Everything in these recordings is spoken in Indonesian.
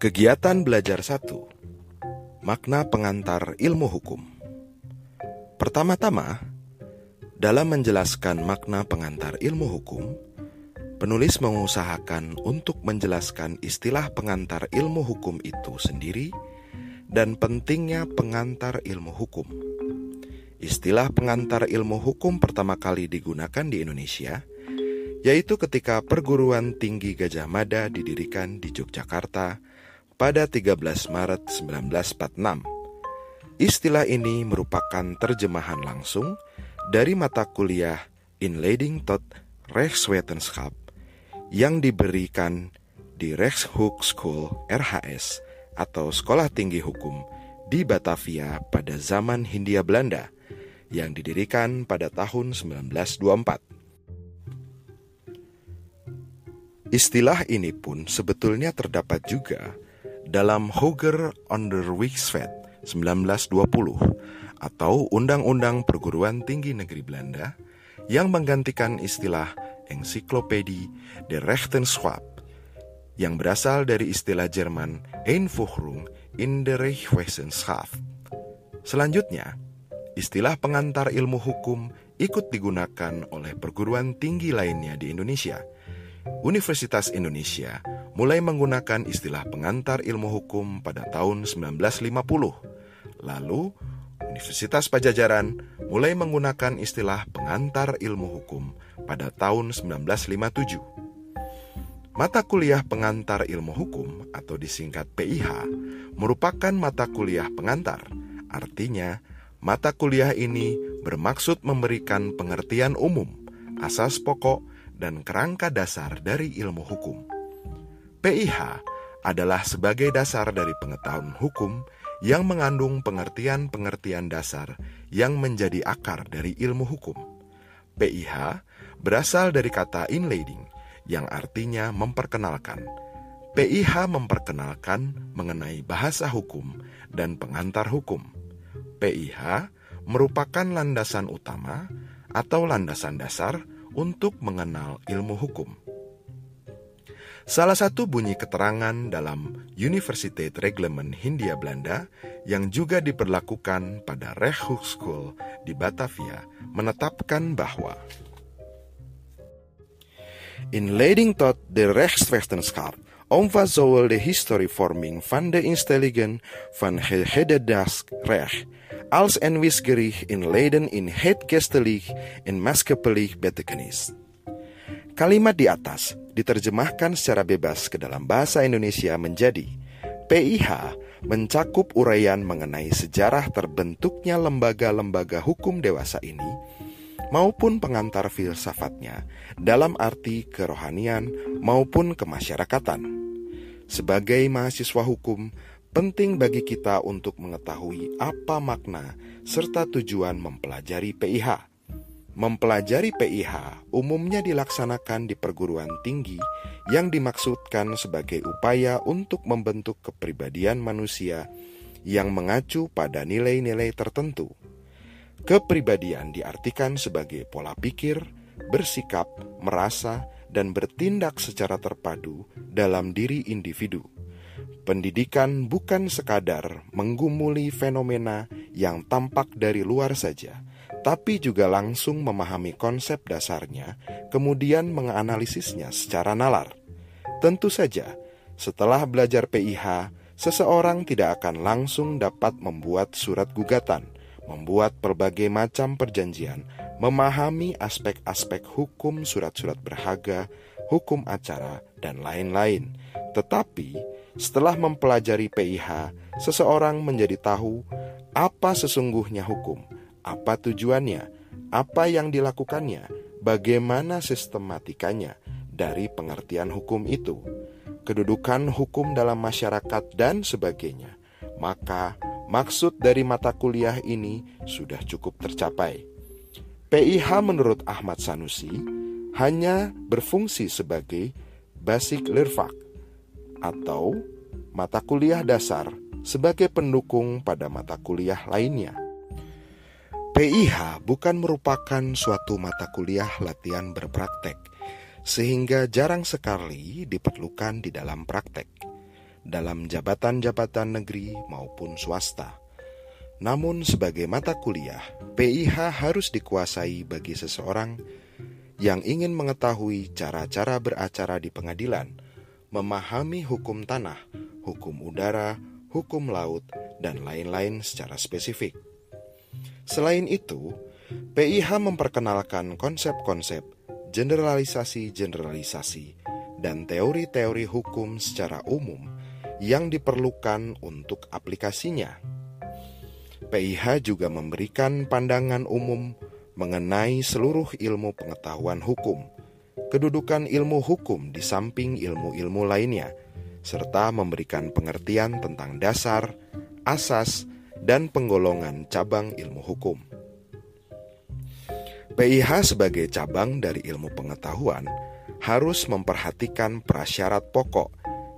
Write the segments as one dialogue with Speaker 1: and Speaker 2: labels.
Speaker 1: Kegiatan belajar satu Makna pengantar ilmu hukum Pertama-tama, dalam menjelaskan makna pengantar ilmu hukum, penulis mengusahakan untuk menjelaskan istilah pengantar ilmu hukum itu sendiri dan pentingnya pengantar ilmu hukum. Istilah pengantar ilmu hukum pertama kali digunakan di Indonesia, yaitu ketika perguruan tinggi Gajah Mada didirikan di Yogyakarta pada 13 Maret 1946. Istilah ini merupakan terjemahan langsung dari mata kuliah Inleiding tot Rechtswetenschap yang diberikan di Rechtshogeschool RHS atau Sekolah Tinggi Hukum di Batavia pada zaman Hindia Belanda yang didirikan pada tahun 1924. Istilah ini pun sebetulnya terdapat juga dalam Hoger Onderwijswet 1920 atau Undang-Undang Perguruan Tinggi Negeri Belanda yang menggantikan istilah Encyclopedie de Rechtenschap yang berasal dari istilah Jerman Einführung in der Rechtswissenschaft. Selanjutnya, istilah pengantar ilmu hukum ikut digunakan oleh perguruan tinggi lainnya di Indonesia. Universitas Indonesia mulai menggunakan istilah pengantar ilmu hukum pada tahun 1950. Lalu, Universitas Pajajaran mulai menggunakan istilah pengantar ilmu hukum pada tahun 1957. Mata kuliah pengantar ilmu hukum atau disingkat PIH merupakan mata kuliah pengantar. Artinya, mata kuliah ini bermaksud memberikan pengertian umum, asas pokok, dan kerangka dasar dari ilmu hukum. PIH adalah sebagai dasar dari pengetahuan hukum yang mengandung pengertian-pengertian dasar yang menjadi akar dari ilmu hukum. PIH berasal dari kata inleading yang artinya memperkenalkan. PIH memperkenalkan mengenai bahasa hukum dan pengantar hukum. PIH merupakan landasan utama atau landasan dasar untuk mengenal ilmu hukum. Salah satu bunyi keterangan dalam Universiteit Reglement Hindia Belanda yang juga diperlakukan pada Rechtshogeschool di Batavia menetapkan bahwa Inleiding tot de rechtswetenschap omvat zowel de historievorming van de instellingen van hedendaags recht als en wisgerig in Leiden in het geestelijk en maatschappelijk betekenis. Kalimat di atas diterjemahkan secara bebas ke dalam bahasa Indonesia menjadi PIH mencakup uraian mengenai sejarah terbentuknya lembaga-lembaga hukum dewasa ini maupun pengantar filsafatnya dalam arti kerohanian maupun kemasyarakatan. Sebagai mahasiswa hukum, penting bagi kita untuk mengetahui apa makna serta tujuan mempelajari PIH. Mempelajari PIH umumnya dilaksanakan di perguruan tinggi yang dimaksudkan sebagai upaya untuk membentuk kepribadian manusia yang mengacu pada nilai-nilai tertentu. Kepribadian diartikan sebagai pola pikir, bersikap, merasa, dan bertindak secara terpadu dalam diri individu. Pendidikan bukan sekadar menggumuli fenomena yang tampak dari luar saja tapi juga langsung memahami konsep dasarnya, kemudian menganalisisnya secara nalar. Tentu saja, setelah belajar PIH, seseorang tidak akan langsung dapat membuat surat gugatan, membuat berbagai macam perjanjian, memahami aspek-aspek hukum surat-surat berharga, hukum acara, dan lain-lain. Tetapi, setelah mempelajari PIH, seseorang menjadi tahu apa sesungguhnya hukum apa tujuannya, apa yang dilakukannya, bagaimana sistematikanya dari pengertian hukum itu, kedudukan hukum dalam masyarakat, dan sebagainya. Maka, maksud dari mata kuliah ini sudah cukup tercapai. PIH menurut Ahmad Sanusi hanya berfungsi sebagai basic lirfak atau mata kuliah dasar sebagai pendukung pada mata kuliah lainnya. PIH bukan merupakan suatu mata kuliah latihan berpraktek, sehingga jarang sekali diperlukan di dalam praktek. dalam jabatan-jabatan negeri maupun swasta. Namun, sebagai mata kuliah, PIH harus dikuasai bagi seseorang yang ingin mengetahui cara-cara beracara di pengadilan, memahami hukum tanah, hukum udara, hukum laut, dan lain-lain secara spesifik. Selain itu, PIH memperkenalkan konsep-konsep generalisasi-generalisasi dan teori-teori hukum secara umum yang diperlukan untuk aplikasinya. PIH juga memberikan pandangan umum mengenai seluruh ilmu pengetahuan hukum, kedudukan ilmu hukum di samping ilmu-ilmu lainnya, serta memberikan pengertian tentang dasar, asas, dan penggolongan cabang ilmu hukum. PIH sebagai cabang dari ilmu pengetahuan harus memperhatikan prasyarat pokok,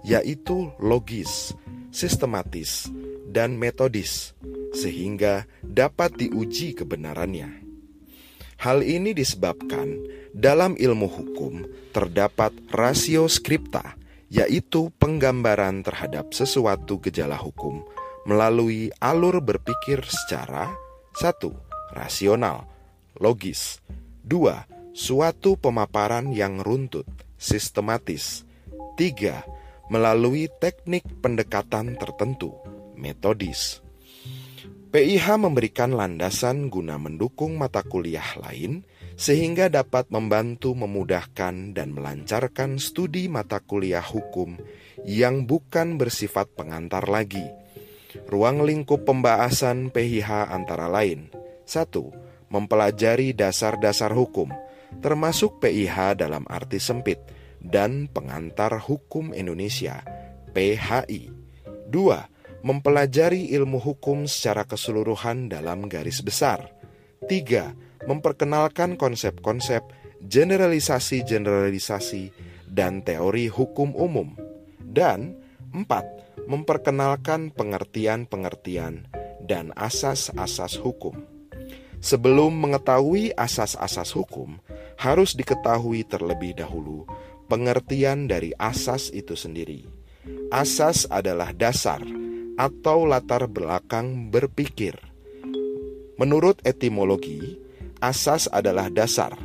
Speaker 1: yaitu logis, sistematis, dan metodis, sehingga dapat diuji kebenarannya. Hal ini disebabkan dalam ilmu hukum terdapat rasio skripta, yaitu penggambaran terhadap sesuatu gejala hukum melalui alur berpikir secara satu rasional, logis, dua suatu pemaparan yang runtut, sistematis, tiga melalui teknik pendekatan tertentu, metodis. PIH memberikan landasan guna mendukung mata kuliah lain sehingga dapat membantu memudahkan dan melancarkan studi mata kuliah hukum yang bukan bersifat pengantar lagi. Ruang lingkup pembahasan PIH antara lain 1. Mempelajari dasar-dasar hukum, termasuk PIH dalam arti sempit, dan pengantar hukum Indonesia, PHI. 2 mempelajari ilmu hukum secara keseluruhan dalam garis besar. 3. Memperkenalkan konsep-konsep generalisasi-generalisasi dan teori hukum umum. Dan 4. Memperkenalkan pengertian-pengertian dan asas-asas hukum. Sebelum mengetahui asas-asas hukum, harus diketahui terlebih dahulu pengertian dari asas itu sendiri. Asas adalah dasar atau latar belakang berpikir. Menurut etimologi, asas adalah dasar,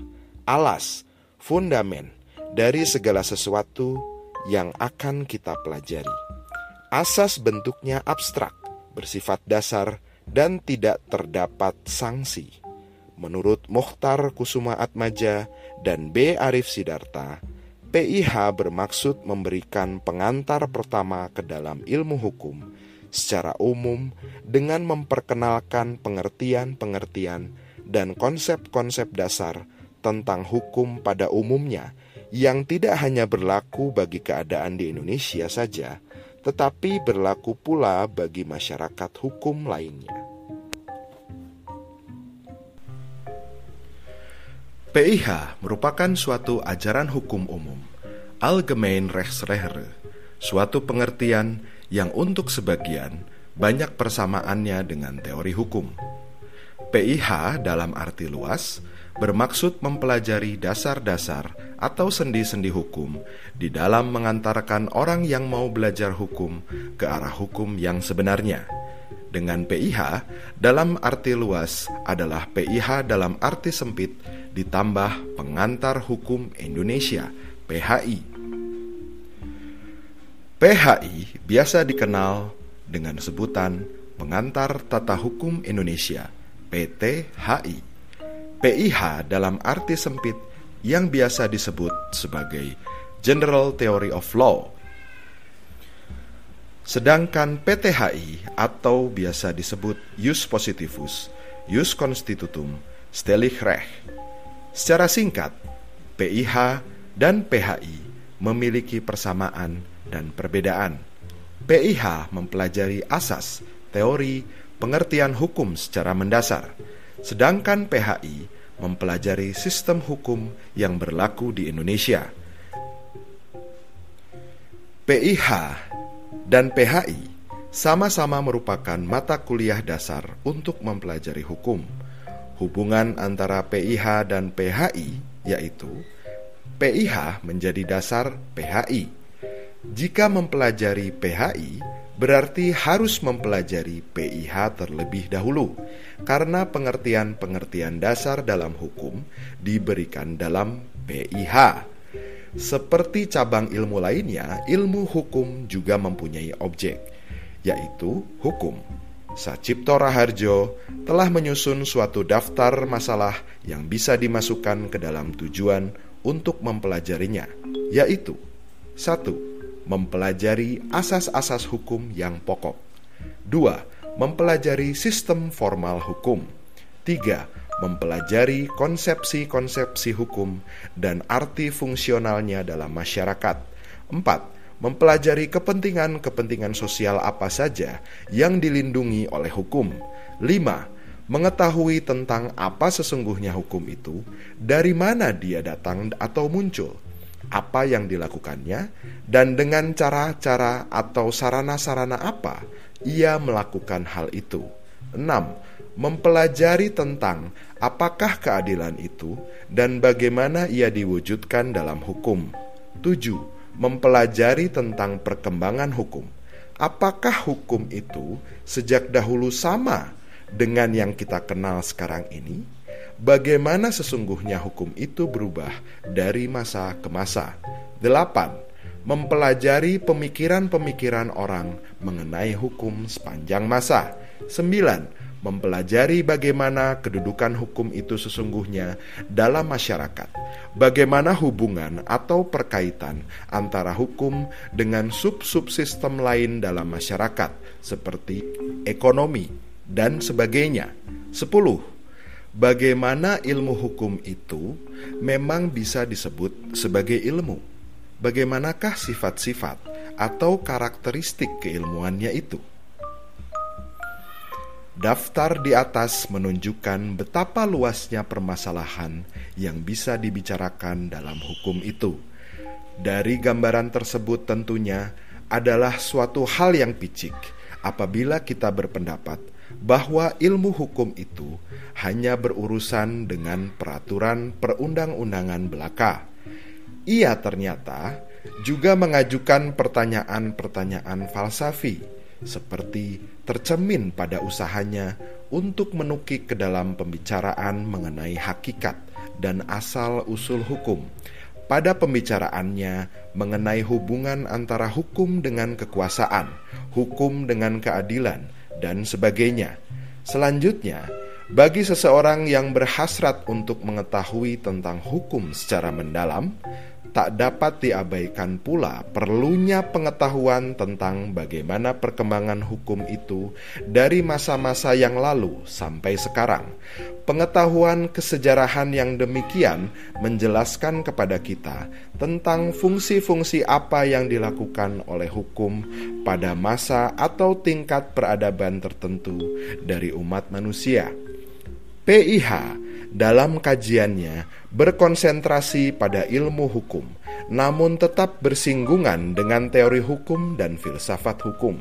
Speaker 1: alas, fundamen dari segala sesuatu yang akan kita pelajari. Asas bentuknya abstrak, bersifat dasar, dan tidak terdapat sanksi. Menurut Mokhtar Kusuma Atmaja dan B. Arif Sidarta, PIH bermaksud memberikan pengantar pertama ke dalam ilmu hukum secara umum dengan memperkenalkan pengertian-pengertian dan konsep-konsep dasar tentang hukum pada umumnya yang tidak hanya berlaku bagi keadaan di Indonesia saja, tetapi berlaku pula bagi masyarakat hukum lainnya. PIH merupakan suatu ajaran hukum umum, Allgemein Rechtslehre, suatu pengertian yang untuk sebagian banyak persamaannya dengan teori hukum. PIH dalam arti luas bermaksud mempelajari dasar-dasar atau sendi-sendi hukum di dalam mengantarkan orang yang mau belajar hukum ke arah hukum yang sebenarnya. Dengan PIH dalam arti luas adalah PIH dalam arti sempit ditambah pengantar hukum Indonesia PHI PHI biasa dikenal dengan sebutan Pengantar Tata Hukum Indonesia PTHI. PIH dalam arti sempit yang biasa disebut sebagai General Theory of Law. Sedangkan PTHI atau biasa disebut Jus Positivus, Jus Constitutum, Stellig. Secara singkat, PIH dan PHI memiliki persamaan dan perbedaan. PIH mempelajari asas, teori, pengertian hukum secara mendasar, sedangkan PHI mempelajari sistem hukum yang berlaku di Indonesia. PIH dan PHI sama-sama merupakan mata kuliah dasar untuk mempelajari hukum. Hubungan antara PIH dan PHI yaitu PIH menjadi dasar PHI Jika mempelajari PHI, berarti harus mempelajari PIH terlebih dahulu, karena pengertian-pengertian dasar dalam hukum diberikan dalam PIH. Seperti cabang ilmu lainnya, ilmu hukum juga mempunyai objek, yaitu hukum. Sacipto Raharjo telah menyusun suatu daftar masalah yang bisa dimasukkan ke dalam tujuan untuk mempelajarinya, yaitu satu, Mempelajari asas-asas hukum yang pokok 2. Mempelajari sistem formal hukum 3 mempelajari konsepsi-konsepsi hukum dan arti fungsionalnya dalam masyarakat. 4. Mempelajari kepentingan-kepentingan sosial apa saja yang dilindungi oleh hukum. 5. Mengetahui tentang apa sesungguhnya hukum itu, dari mana dia datang atau muncul, apa yang dilakukannya, dan dengan cara-cara atau sarana-sarana apa ia melakukan hal itu. 6 mempelajari tentang apakah keadilan itu dan bagaimana ia diwujudkan dalam hukum. 7. Mempelajari tentang perkembangan hukum. Apakah hukum itu sejak dahulu sama dengan yang kita kenal sekarang ini? Bagaimana sesungguhnya hukum itu berubah dari masa ke masa? 8. Mempelajari pemikiran-pemikiran orang mengenai hukum sepanjang masa. 9 mempelajari bagaimana kedudukan hukum itu sesungguhnya dalam masyarakat, bagaimana hubungan atau perkaitan antara hukum dengan sub-subsistem lain dalam masyarakat, seperti ekonomi dan sebagainya. 10. Bagaimana ilmu hukum itu memang bisa disebut sebagai ilmu? Bagaimanakah sifat-sifat atau karakteristik keilmuannya itu? Daftar di atas menunjukkan betapa luasnya permasalahan yang bisa dibicarakan dalam hukum itu. Dari gambaran tersebut, tentunya adalah suatu hal yang picik apabila kita berpendapat bahwa ilmu hukum itu hanya berurusan dengan peraturan perundang-undangan belaka. Ia ternyata juga mengajukan pertanyaan-pertanyaan falsafi seperti tercemin pada usahanya untuk menukik ke dalam pembicaraan mengenai hakikat dan asal-usul hukum. Pada pembicaraannya mengenai hubungan antara hukum dengan kekuasaan, hukum dengan keadilan, dan sebagainya. Selanjutnya, bagi seseorang yang berhasrat untuk mengetahui tentang hukum secara mendalam, tak dapat diabaikan pula perlunya pengetahuan tentang bagaimana perkembangan hukum itu dari masa-masa yang lalu sampai sekarang. Pengetahuan kesejarahan yang demikian menjelaskan kepada kita tentang fungsi-fungsi apa yang dilakukan oleh hukum pada masa atau tingkat peradaban tertentu dari umat manusia. PIH dalam kajiannya berkonsentrasi pada ilmu hukum, namun tetap bersinggungan dengan teori hukum dan filsafat hukum.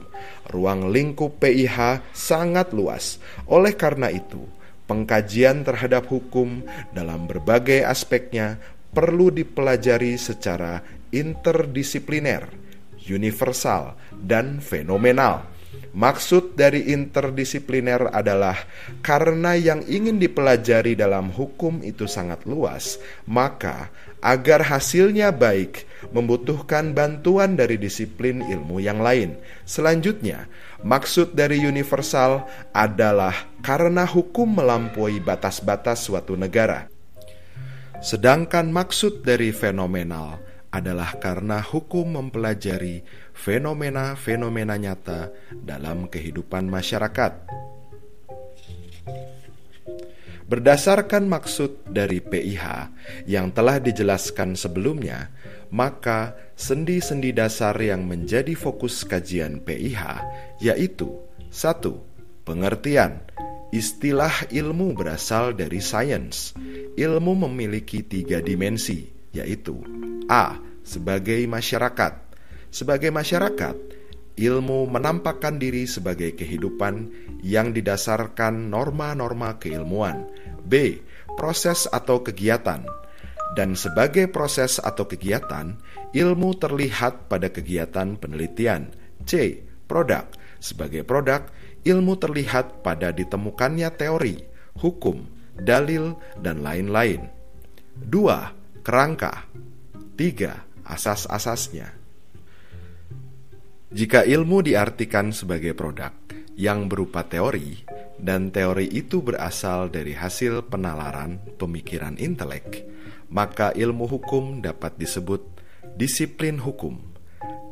Speaker 1: Ruang lingkup PIH sangat luas. Oleh karena itu, pengkajian terhadap hukum dalam berbagai aspeknya perlu dipelajari secara interdisipliner, universal, dan fenomenal Maksud dari interdisipliner adalah karena yang ingin dipelajari dalam hukum itu sangat luas, maka agar hasilnya baik membutuhkan bantuan dari disiplin ilmu yang lain. Selanjutnya, maksud dari universal adalah karena hukum melampaui batas-batas suatu negara. Sedangkan maksud dari fenomenal adalah karena hukum mempelajari fenomena-fenomena nyata dalam kehidupan masyarakat. Berdasarkan maksud dari PIH yang telah dijelaskan sebelumnya, maka sendi-sendi dasar yang menjadi fokus kajian PIH yaitu satu, Pengertian Istilah ilmu berasal dari sains. Ilmu memiliki tiga dimensi, yaitu A sebagai masyarakat. Sebagai masyarakat, ilmu menampakkan diri sebagai kehidupan yang didasarkan norma-norma keilmuan. B. Proses atau kegiatan. Dan sebagai proses atau kegiatan, ilmu terlihat pada kegiatan penelitian. C. Produk. Sebagai produk, ilmu terlihat pada ditemukannya teori, hukum, dalil, dan lain-lain. Dua, kerangka. Tiga, asas-asasnya. Jika ilmu diartikan sebagai produk yang berupa teori, dan teori itu berasal dari hasil penalaran pemikiran intelek, maka ilmu hukum dapat disebut disiplin hukum.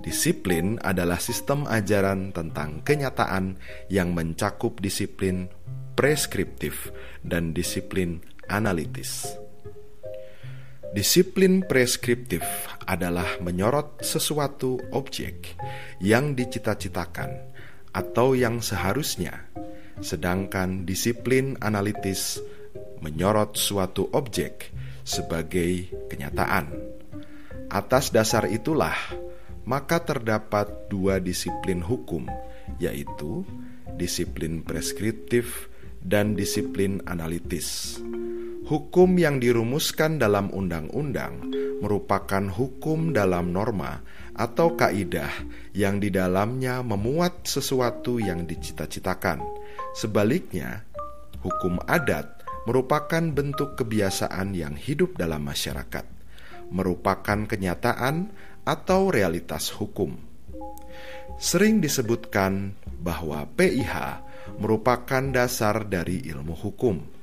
Speaker 1: Disiplin adalah sistem ajaran tentang kenyataan yang mencakup disiplin preskriptif dan disiplin analitis. Disiplin preskriptif adalah menyorot sesuatu objek yang dicita-citakan atau yang seharusnya, sedangkan disiplin analitis menyorot suatu objek sebagai kenyataan. Atas dasar itulah, maka terdapat dua disiplin hukum, yaitu disiplin preskriptif dan disiplin analitis. Hukum yang dirumuskan dalam undang-undang merupakan hukum dalam norma atau kaidah yang di dalamnya memuat sesuatu yang dicita-citakan. Sebaliknya, hukum adat merupakan bentuk kebiasaan yang hidup dalam masyarakat, merupakan kenyataan atau realitas hukum. Sering disebutkan bahwa PIH merupakan dasar dari ilmu hukum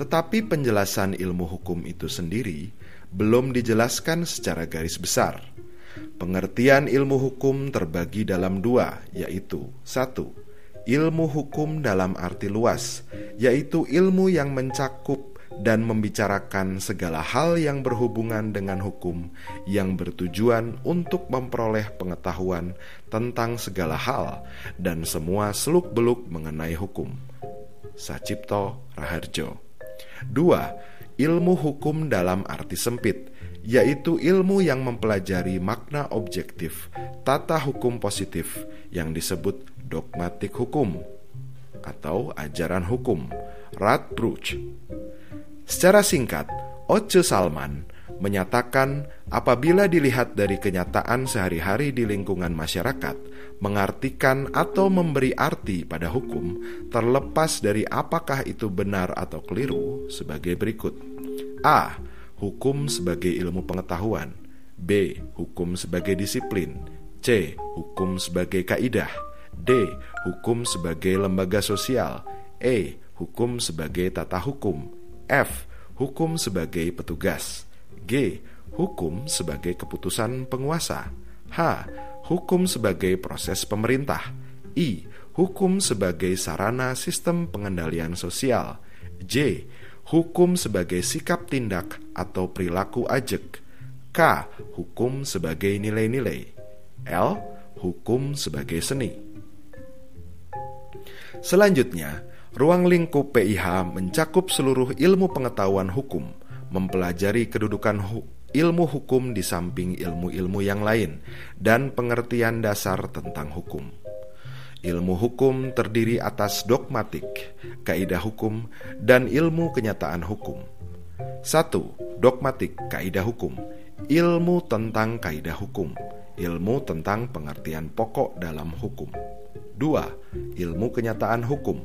Speaker 1: tetapi penjelasan ilmu hukum itu sendiri belum dijelaskan secara garis besar. Pengertian ilmu hukum terbagi dalam dua, yaitu satu, ilmu hukum dalam arti luas, yaitu ilmu yang mencakup dan membicarakan segala hal yang berhubungan dengan hukum yang bertujuan untuk memperoleh pengetahuan tentang segala hal dan semua seluk-beluk mengenai hukum. Sacipto Raharjo Dua, ilmu hukum dalam arti sempit, yaitu ilmu yang mempelajari makna objektif tata hukum positif yang disebut dogmatik hukum atau ajaran hukum, Radbruch. Secara singkat, Oce Salman menyatakan apabila dilihat dari kenyataan sehari-hari di lingkungan masyarakat, mengartikan atau memberi arti pada hukum, terlepas dari apakah itu benar atau keliru, sebagai berikut: a. Hukum sebagai ilmu pengetahuan, b. Hukum sebagai disiplin, c. Hukum sebagai kaidah, d. Hukum sebagai lembaga sosial, e. Hukum sebagai tata hukum, f. Hukum sebagai petugas, g. Hukum sebagai keputusan penguasa, h hukum sebagai proses pemerintah, I. Hukum sebagai sarana sistem pengendalian sosial, J. Hukum sebagai sikap tindak atau perilaku ajek, K. Hukum sebagai nilai-nilai, L. Hukum sebagai seni. Selanjutnya, ruang lingkup PIH mencakup seluruh ilmu pengetahuan hukum, mempelajari kedudukan hukum ilmu hukum di samping ilmu-ilmu yang lain, dan pengertian dasar tentang hukum. Ilmu hukum terdiri atas dogmatik, kaidah hukum, dan ilmu kenyataan hukum. 1. Dogmatik kaidah hukum Ilmu tentang kaidah hukum Ilmu tentang pengertian pokok dalam hukum 2. Ilmu kenyataan hukum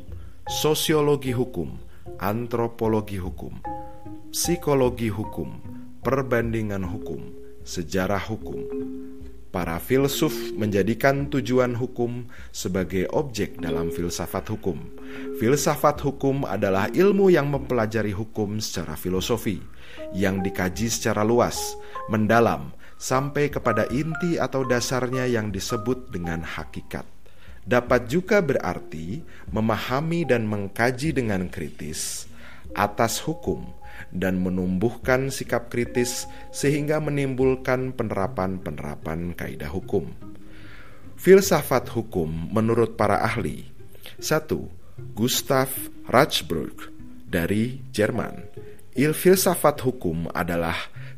Speaker 1: Sosiologi hukum Antropologi hukum Psikologi hukum perbandingan hukum, sejarah hukum. Para filsuf menjadikan tujuan hukum sebagai objek dalam filsafat hukum. Filsafat hukum adalah ilmu yang mempelajari hukum secara filosofi, yang dikaji secara luas, mendalam, sampai kepada inti atau dasarnya yang disebut dengan hakikat. Dapat juga berarti memahami dan mengkaji dengan kritis atas hukum dan menumbuhkan sikap kritis sehingga menimbulkan penerapan-penerapan kaidah hukum. Filsafat hukum menurut para ahli. 1. Gustav Rachberg dari Jerman. Il filsafat hukum adalah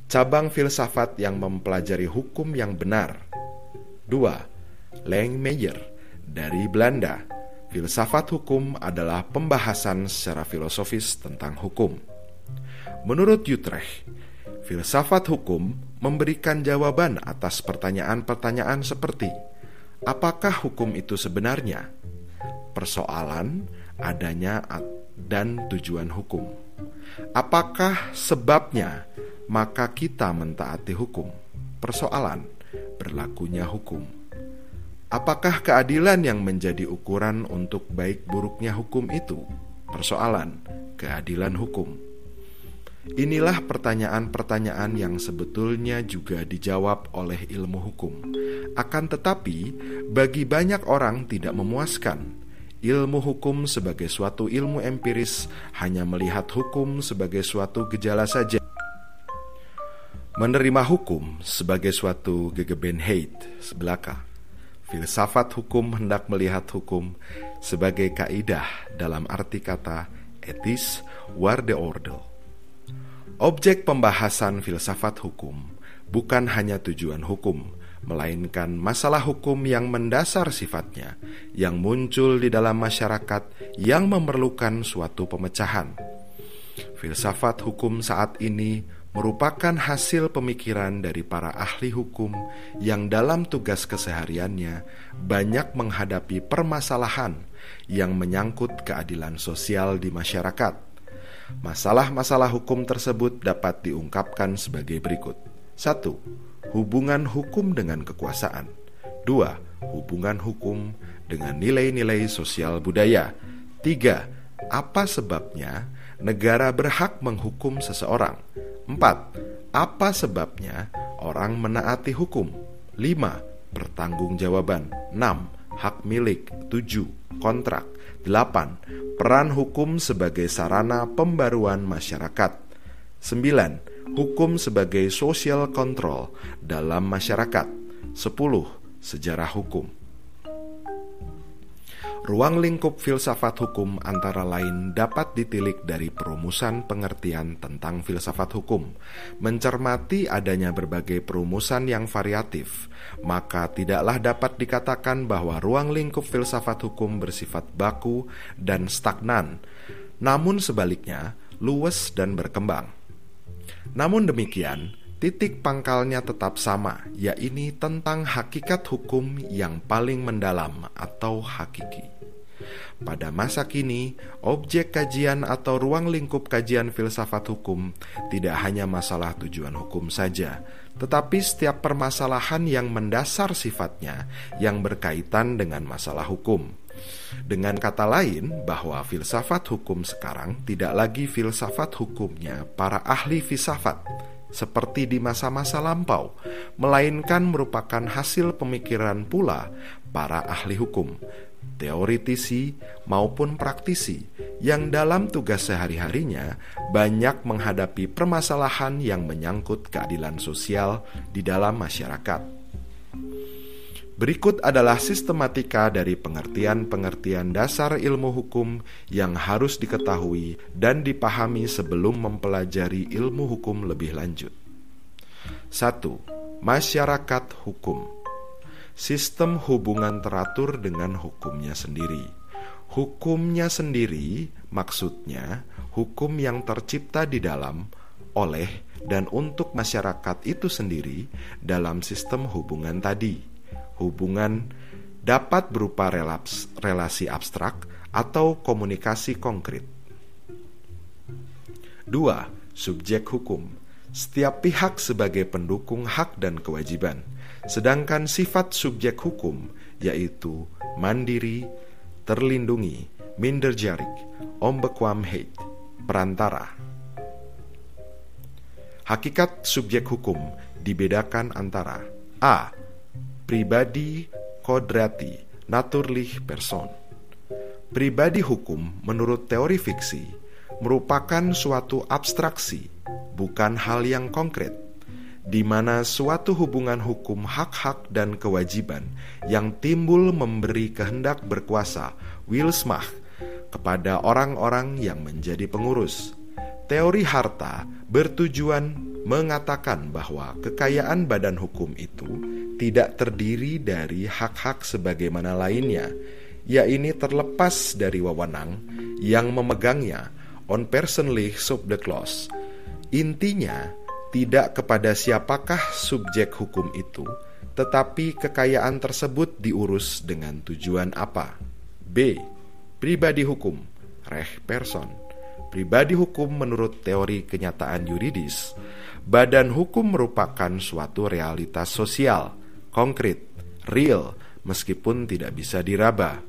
Speaker 1: cabang filsafat yang mempelajari hukum yang benar. 2. Langmeyer dari Belanda. Filsafat hukum adalah pembahasan secara filosofis tentang hukum. Menurut Utrecht, Filsafat hukum memberikan jawaban atas pertanyaan-pertanyaan seperti: apakah hukum itu sebenarnya? Persoalan adanya dan tujuan hukum. Apakah sebabnya maka kita mentaati hukum? Persoalan berlakunya hukum. Apakah keadilan yang menjadi ukuran untuk baik buruknya hukum itu? Persoalan keadilan hukum. Inilah pertanyaan-pertanyaan yang sebetulnya juga dijawab oleh ilmu hukum. Akan tetapi, bagi banyak orang tidak memuaskan. Ilmu hukum sebagai suatu ilmu empiris hanya melihat hukum sebagai suatu gejala saja. Menerima hukum sebagai suatu gegebenheit sebelaka. Filsafat hukum hendak melihat hukum sebagai kaidah dalam arti kata etis warde ordel. Objek pembahasan filsafat hukum bukan hanya tujuan hukum, melainkan masalah hukum yang mendasar sifatnya, yang muncul di dalam masyarakat yang memerlukan suatu pemecahan. Filsafat hukum saat ini merupakan hasil pemikiran dari para ahli hukum yang dalam tugas kesehariannya banyak menghadapi permasalahan yang menyangkut keadilan sosial di masyarakat. Masalah-masalah hukum tersebut dapat diungkapkan sebagai berikut: 1. Hubungan hukum dengan kekuasaan. 2. Hubungan hukum dengan nilai-nilai sosial budaya. 3. Apa sebabnya negara berhak menghukum seseorang? 4. Apa sebabnya orang menaati hukum? 5. Pertanggungjawaban 6. Hak milik 7. Kontrak 8. Peran hukum sebagai sarana pembaruan masyarakat 9. Hukum sebagai social control dalam masyarakat 10. Sejarah hukum Ruang lingkup filsafat hukum antara lain dapat ditilik dari perumusan pengertian tentang filsafat hukum. Mencermati adanya berbagai perumusan yang variatif, maka tidaklah dapat dikatakan bahwa ruang lingkup filsafat hukum bersifat baku dan stagnan, namun sebaliknya luwes dan berkembang. Namun demikian, titik pangkalnya tetap sama, yaitu tentang hakikat hukum yang paling mendalam atau hakiki. Pada masa kini, objek kajian atau ruang lingkup kajian filsafat hukum tidak hanya masalah tujuan hukum saja, tetapi setiap permasalahan yang mendasar sifatnya yang berkaitan dengan masalah hukum. Dengan kata lain, bahwa filsafat hukum sekarang tidak lagi filsafat hukumnya para ahli filsafat seperti di masa-masa lampau, melainkan merupakan hasil pemikiran pula para ahli hukum teoritisi maupun praktisi yang dalam tugas sehari-harinya banyak menghadapi permasalahan yang menyangkut keadilan sosial di dalam masyarakat. Berikut adalah sistematika dari pengertian-pengertian dasar ilmu hukum yang harus diketahui dan dipahami sebelum mempelajari ilmu hukum lebih lanjut. 1. Masyarakat hukum sistem hubungan teratur dengan hukumnya sendiri. Hukumnya sendiri maksudnya hukum yang tercipta di dalam, oleh, dan untuk masyarakat itu sendiri dalam sistem hubungan tadi. Hubungan dapat berupa relaps, relasi abstrak atau komunikasi konkret. 2. Subjek hukum. Setiap pihak sebagai pendukung hak dan kewajiban Sedangkan sifat subjek hukum yaitu mandiri, terlindungi, minderjarik, ombekwamheid, perantara. Hakikat subjek hukum dibedakan antara A. Pribadi kodrati naturlich person Pribadi hukum menurut teori fiksi merupakan suatu abstraksi, bukan hal yang konkret di mana suatu hubungan hukum hak-hak dan kewajiban yang timbul memberi kehendak berkuasa Wilsmach kepada orang-orang yang menjadi pengurus. Teori harta bertujuan mengatakan bahwa kekayaan badan hukum itu tidak terdiri dari hak-hak sebagaimana lainnya, yaitu terlepas dari wewenang yang memegangnya on personally sub the clause. Intinya, tidak kepada siapakah subjek hukum itu, tetapi kekayaan tersebut diurus dengan tujuan apa. B. Pribadi hukum, reh person. Pribadi hukum menurut teori kenyataan yuridis, badan hukum merupakan suatu realitas sosial, konkret, real, meskipun tidak bisa diraba.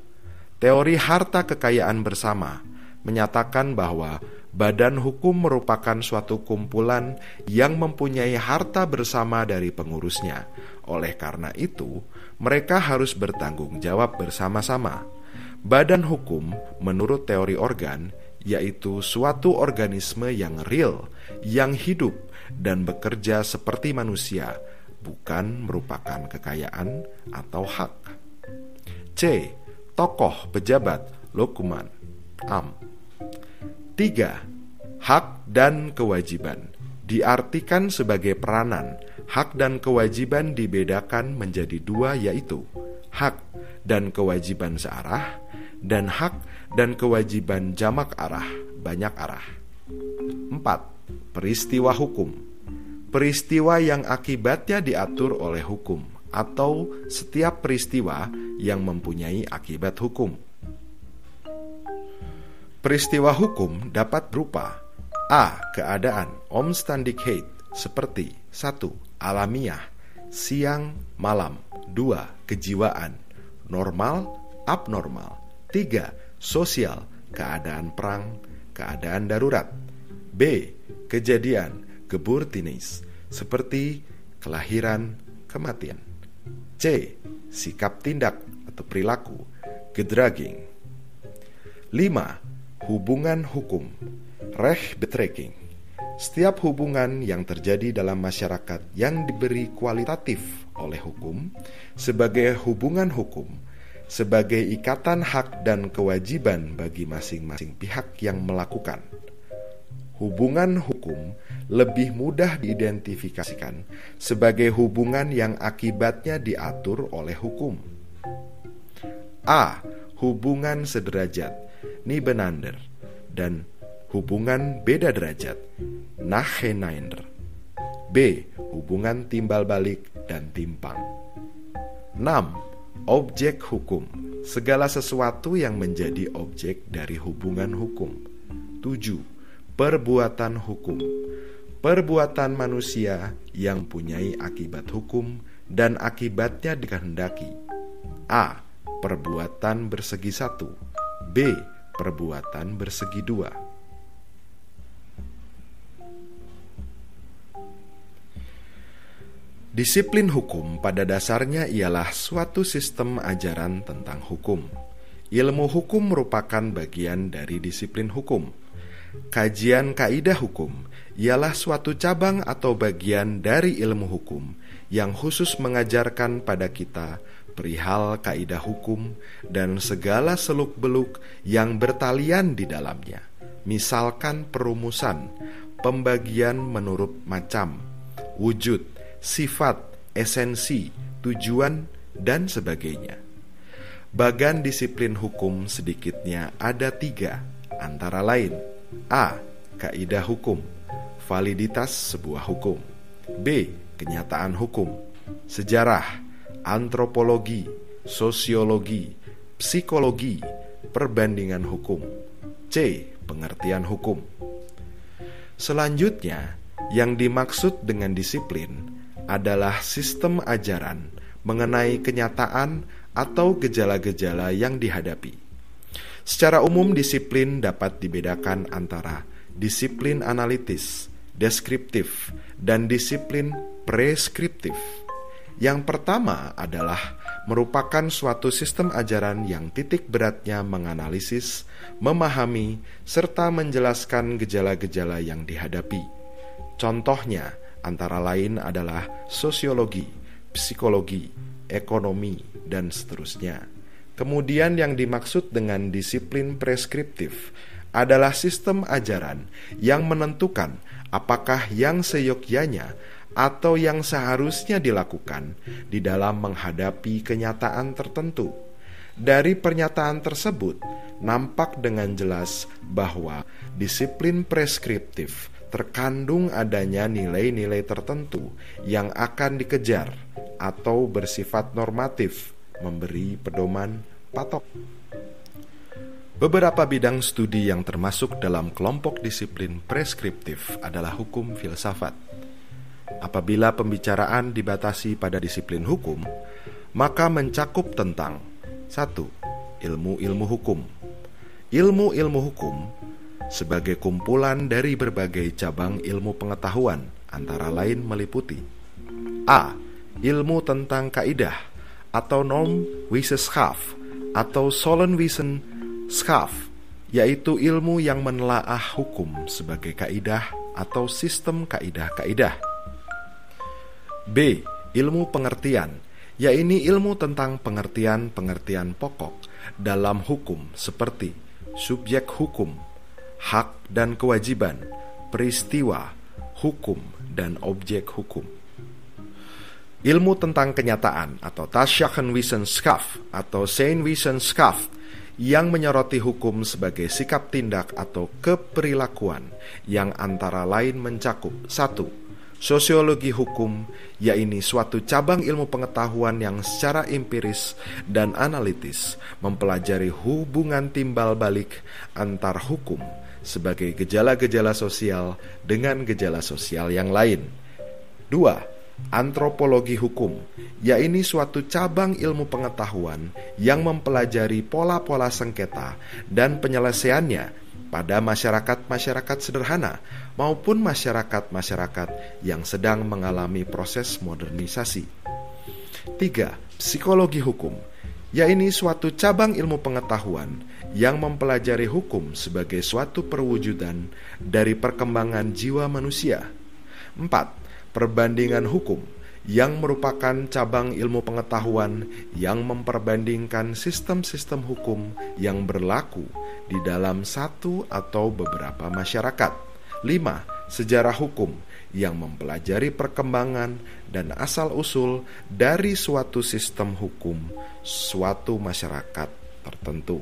Speaker 1: Teori harta kekayaan bersama menyatakan bahwa badan hukum merupakan suatu kumpulan yang mempunyai harta bersama dari pengurusnya. Oleh karena itu, mereka harus bertanggung jawab bersama-sama. Badan hukum, menurut teori organ, yaitu suatu organisme yang real, yang hidup dan bekerja seperti manusia, bukan merupakan kekayaan atau hak. C. Tokoh pejabat lokuman am 3. Hak dan kewajiban diartikan sebagai peranan. Hak dan kewajiban dibedakan menjadi dua yaitu hak dan kewajiban searah dan hak dan kewajiban jamak arah, banyak arah. 4. Peristiwa hukum. Peristiwa yang akibatnya diatur oleh hukum atau setiap peristiwa yang mempunyai akibat hukum. Peristiwa hukum dapat berupa A. Keadaan omstandigheid seperti 1. Alamiah Siang, malam 2. Kejiwaan Normal, abnormal 3. Sosial Keadaan perang, keadaan darurat B. Kejadian geburtinis seperti kelahiran, kematian C. Sikap tindak atau perilaku gedraging 5 Hubungan hukum Reh betrekking Setiap hubungan yang terjadi dalam masyarakat yang diberi kualitatif oleh hukum sebagai hubungan hukum sebagai ikatan hak dan kewajiban bagi masing-masing pihak yang melakukan. Hubungan hukum lebih mudah diidentifikasikan sebagai hubungan yang akibatnya diatur oleh hukum. A. Hubungan sederajat Nibenander dan hubungan beda derajat Nachenander B. Hubungan timbal balik dan timpang 6. Objek hukum Segala sesuatu yang menjadi objek dari hubungan hukum 7. Perbuatan hukum Perbuatan manusia yang punyai akibat hukum dan akibatnya dikehendaki A. Perbuatan bersegi satu B perbuatan bersegi dua. Disiplin hukum pada dasarnya ialah suatu sistem ajaran tentang hukum. Ilmu hukum merupakan bagian dari disiplin hukum. Kajian kaidah hukum ialah suatu cabang atau bagian dari ilmu hukum yang khusus mengajarkan pada kita perihal kaidah hukum dan segala seluk-beluk yang bertalian di dalamnya. Misalkan perumusan, pembagian menurut macam, wujud, sifat, esensi, tujuan, dan sebagainya. Bagan disiplin hukum sedikitnya ada tiga, antara lain A. Kaidah hukum Validitas sebuah hukum B. Kenyataan hukum Sejarah antropologi, sosiologi, psikologi, perbandingan hukum. C. Pengertian hukum. Selanjutnya, yang dimaksud dengan disiplin adalah sistem ajaran mengenai kenyataan atau gejala-gejala yang dihadapi. Secara umum, disiplin dapat dibedakan antara disiplin analitis, deskriptif, dan disiplin preskriptif. Yang pertama adalah merupakan suatu sistem ajaran yang titik beratnya menganalisis, memahami, serta menjelaskan gejala-gejala yang dihadapi. Contohnya antara lain adalah sosiologi, psikologi, ekonomi, dan seterusnya. Kemudian yang dimaksud dengan disiplin preskriptif adalah sistem ajaran yang menentukan apakah yang seyogyanya atau yang seharusnya dilakukan di dalam menghadapi kenyataan tertentu. Dari pernyataan tersebut, nampak dengan jelas bahwa disiplin preskriptif terkandung adanya nilai-nilai tertentu yang akan dikejar atau bersifat normatif, memberi pedoman patok. Beberapa bidang studi yang termasuk dalam kelompok disiplin preskriptif adalah hukum filsafat. Apabila pembicaraan dibatasi pada disiplin hukum, maka mencakup tentang satu Ilmu-ilmu hukum. Ilmu-ilmu hukum sebagai kumpulan dari berbagai cabang ilmu pengetahuan, antara lain meliputi A. Ilmu tentang kaidah atau norm Wissenschaft atau Solenwissen Skaf, yaitu ilmu yang menelaah hukum sebagai kaidah atau sistem kaidah-kaidah. B. Ilmu pengertian, yaitu ilmu tentang pengertian-pengertian pokok dalam hukum seperti subjek hukum, hak dan kewajiban, peristiwa, hukum, dan objek hukum. Ilmu tentang kenyataan atau Wissenschaft atau Wissenschaft yang menyoroti hukum sebagai sikap tindak atau keperilakuan yang antara lain mencakup satu Sosiologi hukum, yaitu suatu cabang ilmu pengetahuan yang secara empiris dan analitis mempelajari hubungan timbal balik antar hukum sebagai gejala-gejala sosial dengan gejala sosial yang lain. Dua, antropologi hukum, yaitu suatu cabang ilmu pengetahuan yang mempelajari pola-pola sengketa dan penyelesaiannya pada masyarakat-masyarakat sederhana maupun masyarakat-masyarakat yang sedang mengalami proses modernisasi. Tiga, Psikologi hukum, yaitu suatu cabang ilmu pengetahuan yang mempelajari hukum sebagai suatu perwujudan dari perkembangan jiwa manusia. Empat, perbandingan hukum yang merupakan cabang ilmu pengetahuan yang memperbandingkan sistem-sistem hukum yang berlaku di dalam satu atau beberapa masyarakat. 5. Sejarah hukum yang mempelajari perkembangan dan asal-usul dari suatu sistem hukum suatu masyarakat tertentu.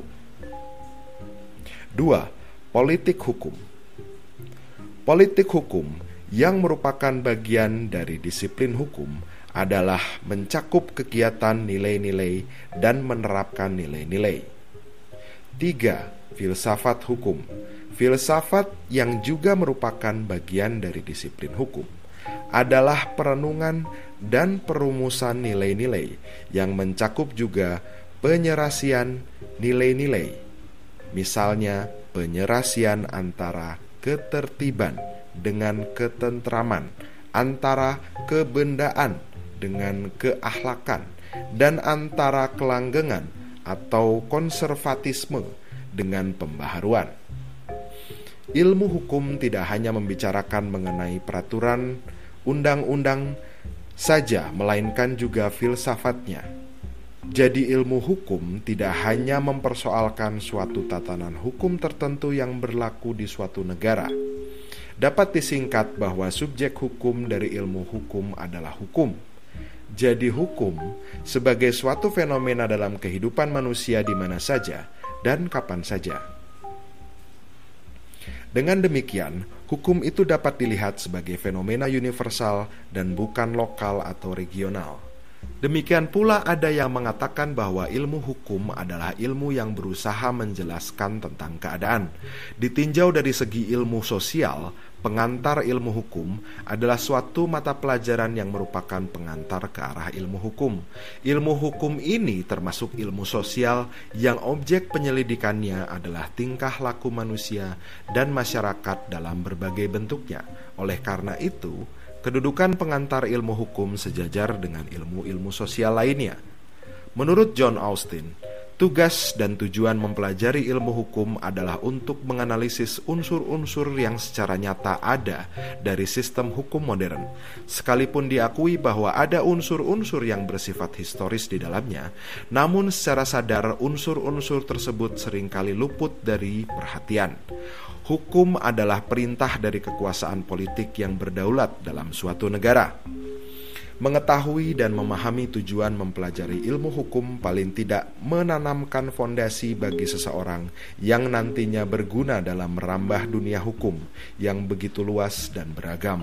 Speaker 1: 2. Politik hukum. Politik hukum yang merupakan bagian dari disiplin hukum adalah mencakup kegiatan nilai-nilai dan menerapkan nilai-nilai. 3. Filsafat hukum. Filsafat yang juga merupakan bagian dari disiplin hukum adalah perenungan dan perumusan nilai-nilai yang mencakup juga penyerasian nilai-nilai. Misalnya, penyerasian antara ketertiban dengan ketentraman, antara kebendaan dengan keahlakan, dan antara kelanggengan atau konservatisme dengan pembaharuan. Ilmu hukum tidak hanya membicarakan mengenai peraturan undang-undang saja, melainkan juga filsafatnya. Jadi, ilmu hukum tidak hanya mempersoalkan suatu tatanan hukum tertentu yang berlaku di suatu negara, dapat disingkat bahwa subjek hukum dari ilmu hukum adalah hukum. Jadi, hukum sebagai suatu fenomena dalam kehidupan manusia di mana saja dan kapan saja. Dengan demikian, hukum itu dapat dilihat sebagai fenomena universal dan bukan lokal atau regional. Demikian pula ada yang mengatakan bahwa ilmu hukum adalah ilmu yang berusaha menjelaskan tentang keadaan. Ditinjau dari segi ilmu sosial, pengantar ilmu hukum adalah suatu mata pelajaran yang merupakan pengantar ke arah ilmu hukum. Ilmu hukum ini termasuk ilmu sosial yang objek penyelidikannya adalah tingkah laku manusia dan masyarakat dalam berbagai bentuknya. Oleh karena itu, kedudukan pengantar ilmu hukum sejajar dengan ilmu-ilmu sosial lainnya. Menurut John Austin, Tugas dan tujuan mempelajari ilmu hukum adalah untuk menganalisis unsur-unsur yang secara nyata ada dari sistem hukum modern. Sekalipun diakui bahwa ada unsur-unsur yang bersifat historis di dalamnya, namun secara sadar unsur-unsur tersebut sering kali luput dari perhatian. Hukum adalah perintah dari kekuasaan politik yang berdaulat dalam suatu negara. Mengetahui dan memahami tujuan mempelajari ilmu hukum paling tidak menanamkan fondasi bagi seseorang yang nantinya berguna dalam merambah dunia hukum yang begitu luas dan beragam.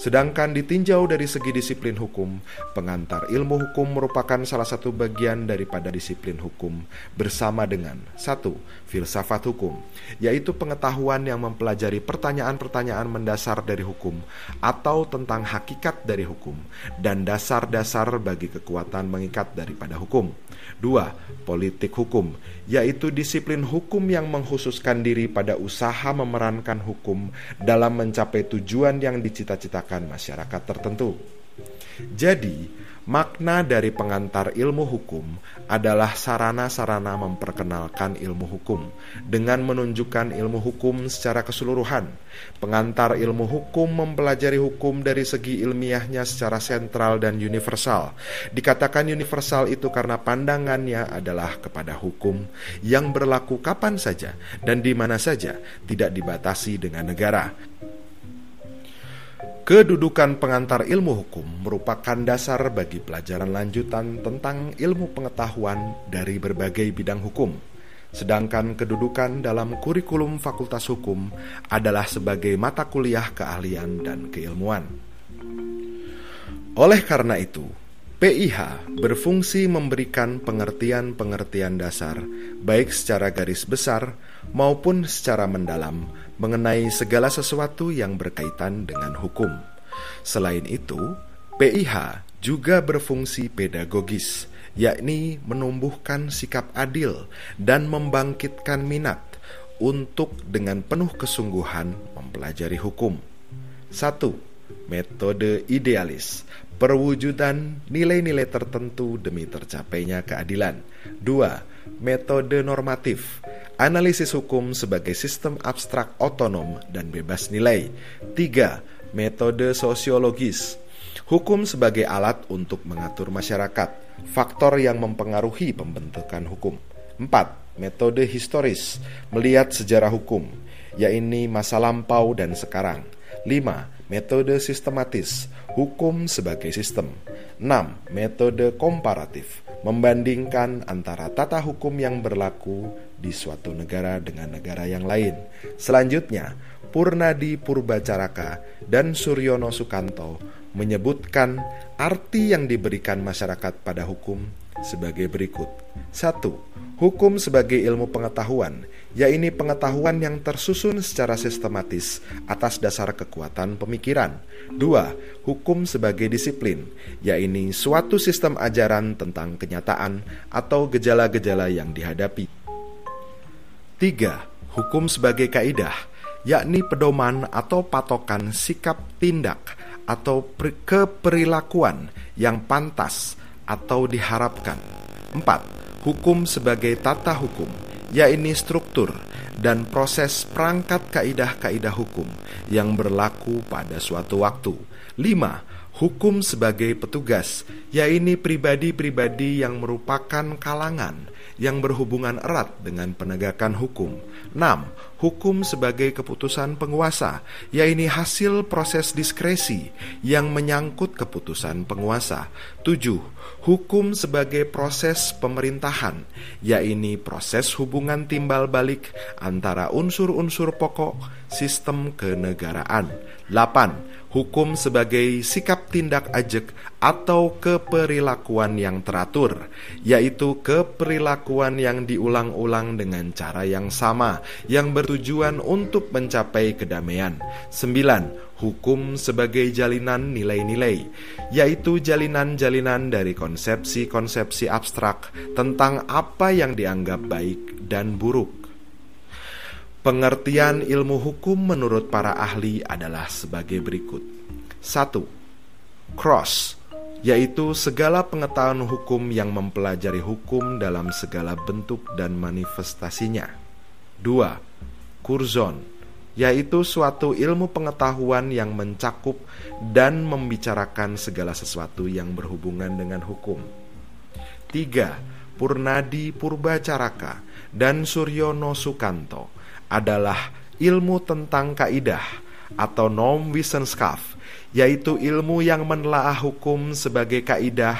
Speaker 1: Sedangkan ditinjau dari segi disiplin hukum, pengantar ilmu hukum merupakan salah satu bagian daripada disiplin hukum bersama dengan satu filsafat hukum, yaitu pengetahuan yang mempelajari pertanyaan-pertanyaan mendasar dari hukum atau tentang hakikat dari hukum dan dasar-dasar bagi kekuatan mengikat daripada hukum. Dua, politik hukum, yaitu disiplin hukum yang menghususkan diri pada usaha memerankan hukum dalam mencapai tujuan yang dicita-citakan masyarakat tertentu. Jadi, Makna dari pengantar ilmu hukum adalah sarana-sarana memperkenalkan ilmu hukum dengan menunjukkan ilmu hukum secara keseluruhan. Pengantar ilmu hukum mempelajari hukum dari segi ilmiahnya secara sentral dan universal. Dikatakan universal itu karena pandangannya adalah kepada hukum yang berlaku kapan saja dan di mana saja, tidak dibatasi dengan negara. Kedudukan pengantar ilmu hukum merupakan dasar bagi pelajaran lanjutan tentang ilmu pengetahuan dari berbagai bidang hukum. Sedangkan kedudukan dalam kurikulum Fakultas Hukum adalah sebagai mata kuliah keahlian dan keilmuan. Oleh karena itu, PIH berfungsi memberikan pengertian-pengertian dasar, baik secara garis besar maupun secara mendalam, mengenai segala sesuatu yang berkaitan dengan hukum. Selain itu, PIH juga berfungsi pedagogis, yakni menumbuhkan sikap adil dan membangkitkan minat untuk dengan penuh kesungguhan mempelajari hukum. 1. Metode idealis perwujudan nilai-nilai tertentu demi tercapainya keadilan. 2. Metode normatif analisis hukum sebagai sistem abstrak otonom dan bebas nilai. 3. Metode sosiologis. Hukum sebagai alat untuk mengatur masyarakat, faktor yang mempengaruhi pembentukan hukum. 4. Metode historis, melihat sejarah hukum, yaitu masa lampau dan sekarang. 5. Metode sistematis, hukum sebagai sistem. 6. Metode komparatif, membandingkan antara tata hukum yang berlaku di suatu negara dengan negara yang lain. Selanjutnya, Purnadi Purbacaraka dan Suryono Sukanto menyebutkan arti yang diberikan masyarakat pada hukum sebagai berikut. 1. Hukum sebagai ilmu pengetahuan, yaitu pengetahuan yang tersusun secara sistematis atas dasar kekuatan pemikiran. 2. Hukum sebagai disiplin, yaitu suatu sistem ajaran tentang kenyataan atau gejala-gejala yang dihadapi. 3. Hukum sebagai kaidah, yakni pedoman atau patokan sikap tindak atau keperilakuan yang pantas atau diharapkan. 4. Hukum sebagai tata hukum, yakni struktur dan proses perangkat kaidah-kaidah hukum yang berlaku pada suatu waktu. 5. Hukum sebagai petugas, yakni pribadi-pribadi yang merupakan kalangan yang berhubungan erat dengan penegakan hukum. 6. Hukum sebagai keputusan penguasa, yaitu hasil proses diskresi yang menyangkut keputusan penguasa. 7. Hukum sebagai proses pemerintahan, yaitu proses hubungan timbal balik antara unsur-unsur pokok sistem kenegaraan. 8 hukum sebagai sikap tindak ajek atau keperilakuan yang teratur, yaitu keperilakuan yang diulang-ulang dengan cara yang sama, yang bertujuan untuk mencapai kedamaian. 9. Hukum sebagai jalinan nilai-nilai, yaitu jalinan-jalinan dari konsepsi-konsepsi abstrak tentang apa yang dianggap baik dan buruk. Pengertian ilmu hukum menurut para ahli adalah sebagai berikut. 1. Cross yaitu segala pengetahuan hukum yang mempelajari hukum dalam segala bentuk dan manifestasinya. 2. Kurzon yaitu suatu ilmu pengetahuan yang mencakup dan membicarakan segala sesuatu yang berhubungan dengan hukum. 3. Purnadi Purbacaraka dan Suryono Sukanto adalah ilmu tentang kaidah atau norm Wissenschaft yaitu ilmu yang menelaah hukum sebagai kaidah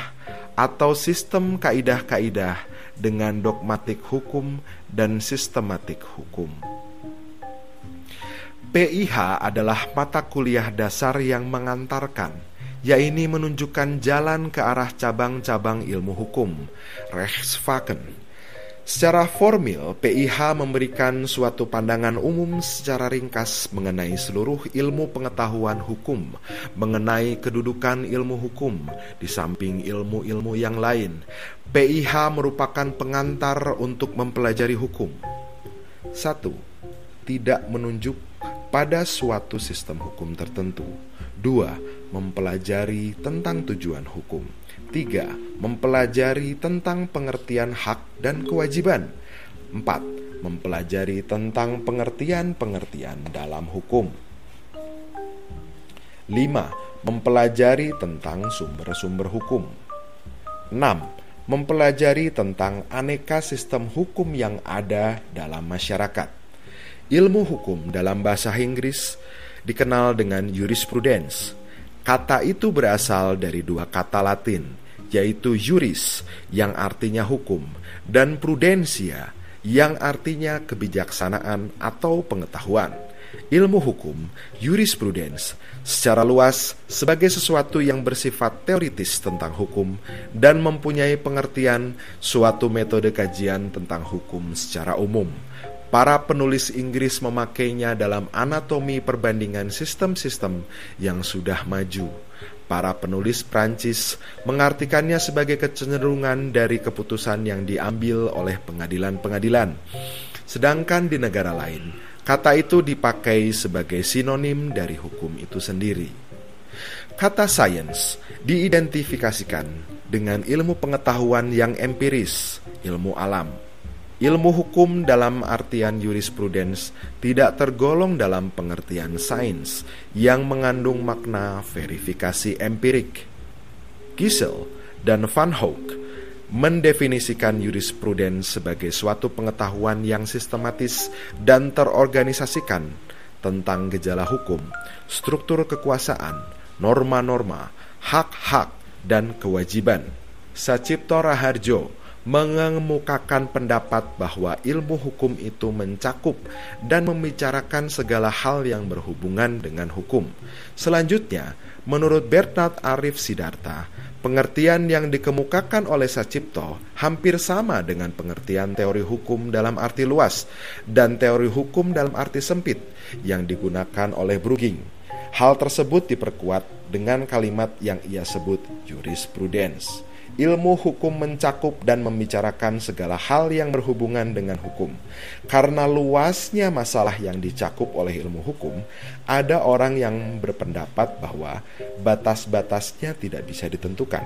Speaker 1: atau sistem kaidah-kaidah dengan dogmatik hukum dan sistematik hukum. PIH adalah mata kuliah dasar yang mengantarkan, yaitu menunjukkan jalan ke arah cabang-cabang ilmu hukum, Rechtsfaken. Secara formil, PIH memberikan suatu pandangan umum secara ringkas mengenai seluruh ilmu pengetahuan hukum, mengenai kedudukan ilmu hukum di samping ilmu-ilmu yang lain. PIH merupakan pengantar untuk mempelajari hukum. 1. Tidak menunjuk pada suatu sistem hukum tertentu. Dua, mempelajari tentang tujuan hukum. Tiga, mempelajari tentang pengertian hak dan kewajiban. Empat, mempelajari tentang pengertian-pengertian dalam hukum. Lima, mempelajari tentang sumber-sumber hukum. Enam, mempelajari tentang aneka sistem hukum yang ada dalam masyarakat. Ilmu hukum dalam bahasa Inggris dikenal dengan jurisprudence. Kata itu berasal dari dua kata Latin, yaitu juris yang artinya hukum dan prudensia yang artinya kebijaksanaan atau pengetahuan. Ilmu hukum, jurisprudence, secara luas sebagai sesuatu yang bersifat teoritis tentang hukum dan mempunyai pengertian suatu metode kajian tentang hukum secara umum Para penulis Inggris memakainya dalam anatomi perbandingan sistem-sistem yang sudah maju. Para penulis Prancis mengartikannya sebagai kecenderungan dari keputusan yang diambil oleh pengadilan-pengadilan. Sedangkan di negara lain, kata itu dipakai sebagai sinonim dari hukum itu sendiri. Kata science diidentifikasikan dengan ilmu pengetahuan yang empiris, ilmu alam, Ilmu hukum dalam artian jurisprudence tidak tergolong dalam pengertian sains yang mengandung makna verifikasi empirik. Gisel dan Van Hoek mendefinisikan jurisprudence sebagai suatu pengetahuan yang sistematis dan terorganisasikan tentang gejala hukum, struktur kekuasaan, norma-norma, hak-hak, dan kewajiban. Sacipto Raharjo mengemukakan pendapat bahwa ilmu hukum itu mencakup dan membicarakan segala hal yang berhubungan dengan hukum. Selanjutnya, menurut Bernard Arif Sidarta, pengertian yang dikemukakan oleh Sacipto hampir sama dengan pengertian teori hukum dalam arti luas dan teori hukum dalam arti sempit yang digunakan oleh Brueging. Hal tersebut diperkuat dengan kalimat yang ia sebut jurisprudence. Ilmu hukum mencakup dan membicarakan segala hal yang berhubungan dengan hukum. Karena luasnya masalah yang dicakup oleh ilmu hukum, ada orang yang berpendapat bahwa batas-batasnya tidak bisa ditentukan.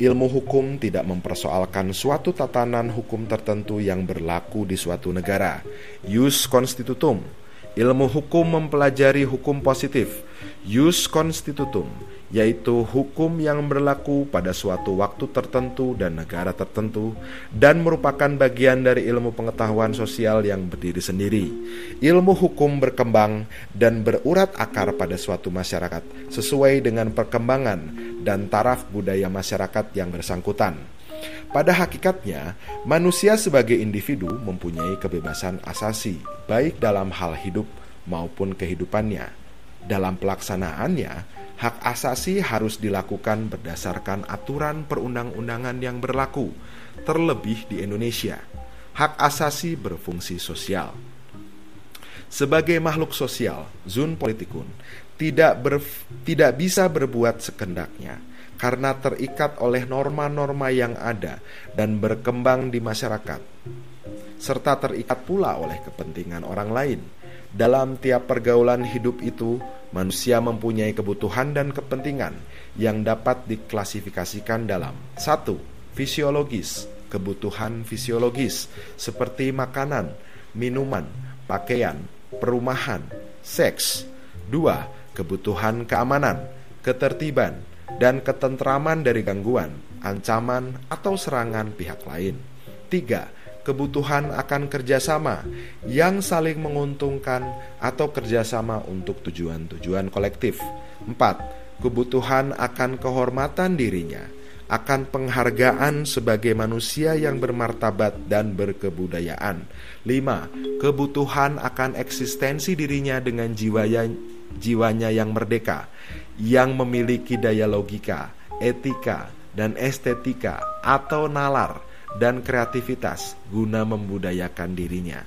Speaker 1: Ilmu hukum tidak mempersoalkan suatu tatanan hukum tertentu yang berlaku di suatu negara. Jus constitutum. Ilmu hukum mempelajari hukum positif. Jus constitutum yaitu hukum yang berlaku pada suatu waktu tertentu dan negara tertentu, dan merupakan bagian dari ilmu pengetahuan sosial yang berdiri sendiri. Ilmu hukum berkembang dan berurat akar pada suatu masyarakat sesuai dengan perkembangan dan taraf budaya masyarakat yang bersangkutan. Pada hakikatnya, manusia sebagai individu mempunyai kebebasan asasi, baik dalam hal hidup maupun kehidupannya. Dalam pelaksanaannya, hak asasi harus dilakukan berdasarkan aturan perundang-undangan yang berlaku, terlebih di Indonesia. Hak asasi berfungsi sosial. Sebagai makhluk sosial, Zun Politikun tidak ber, tidak bisa berbuat sekendaknya karena terikat oleh norma-norma yang ada dan berkembang di masyarakat serta terikat pula oleh kepentingan orang lain. Dalam tiap pergaulan hidup itu, manusia mempunyai kebutuhan dan kepentingan yang dapat diklasifikasikan dalam satu Fisiologis, kebutuhan fisiologis seperti makanan, minuman, pakaian, perumahan, seks. Dua, kebutuhan keamanan, ketertiban, dan ketentraman dari gangguan, ancaman, atau serangan pihak lain. Tiga, kebutuhan akan kerjasama yang saling menguntungkan atau kerjasama untuk tujuan-tujuan kolektif. 4. Kebutuhan akan kehormatan dirinya, akan penghargaan sebagai manusia yang bermartabat dan berkebudayaan. 5. Kebutuhan akan eksistensi dirinya dengan jiwanya, jiwanya yang merdeka, yang memiliki daya logika, etika, dan estetika atau nalar dan kreativitas guna membudayakan dirinya.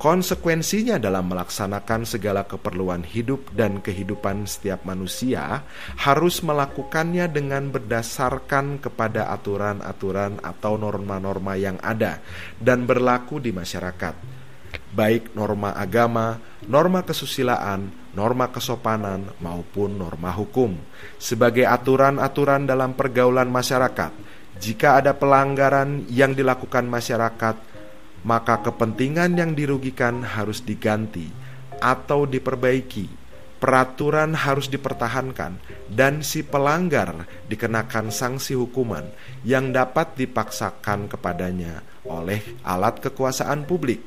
Speaker 1: Konsekuensinya dalam melaksanakan segala keperluan hidup dan kehidupan setiap manusia harus melakukannya dengan berdasarkan kepada aturan-aturan atau norma-norma yang ada dan berlaku di masyarakat, baik norma agama, norma kesusilaan, norma kesopanan, maupun norma hukum, sebagai aturan-aturan dalam pergaulan masyarakat jika ada pelanggaran yang dilakukan masyarakat, maka kepentingan yang dirugikan harus diganti atau diperbaiki. Peraturan harus dipertahankan, dan si pelanggar dikenakan sanksi hukuman yang dapat dipaksakan kepadanya oleh alat kekuasaan publik.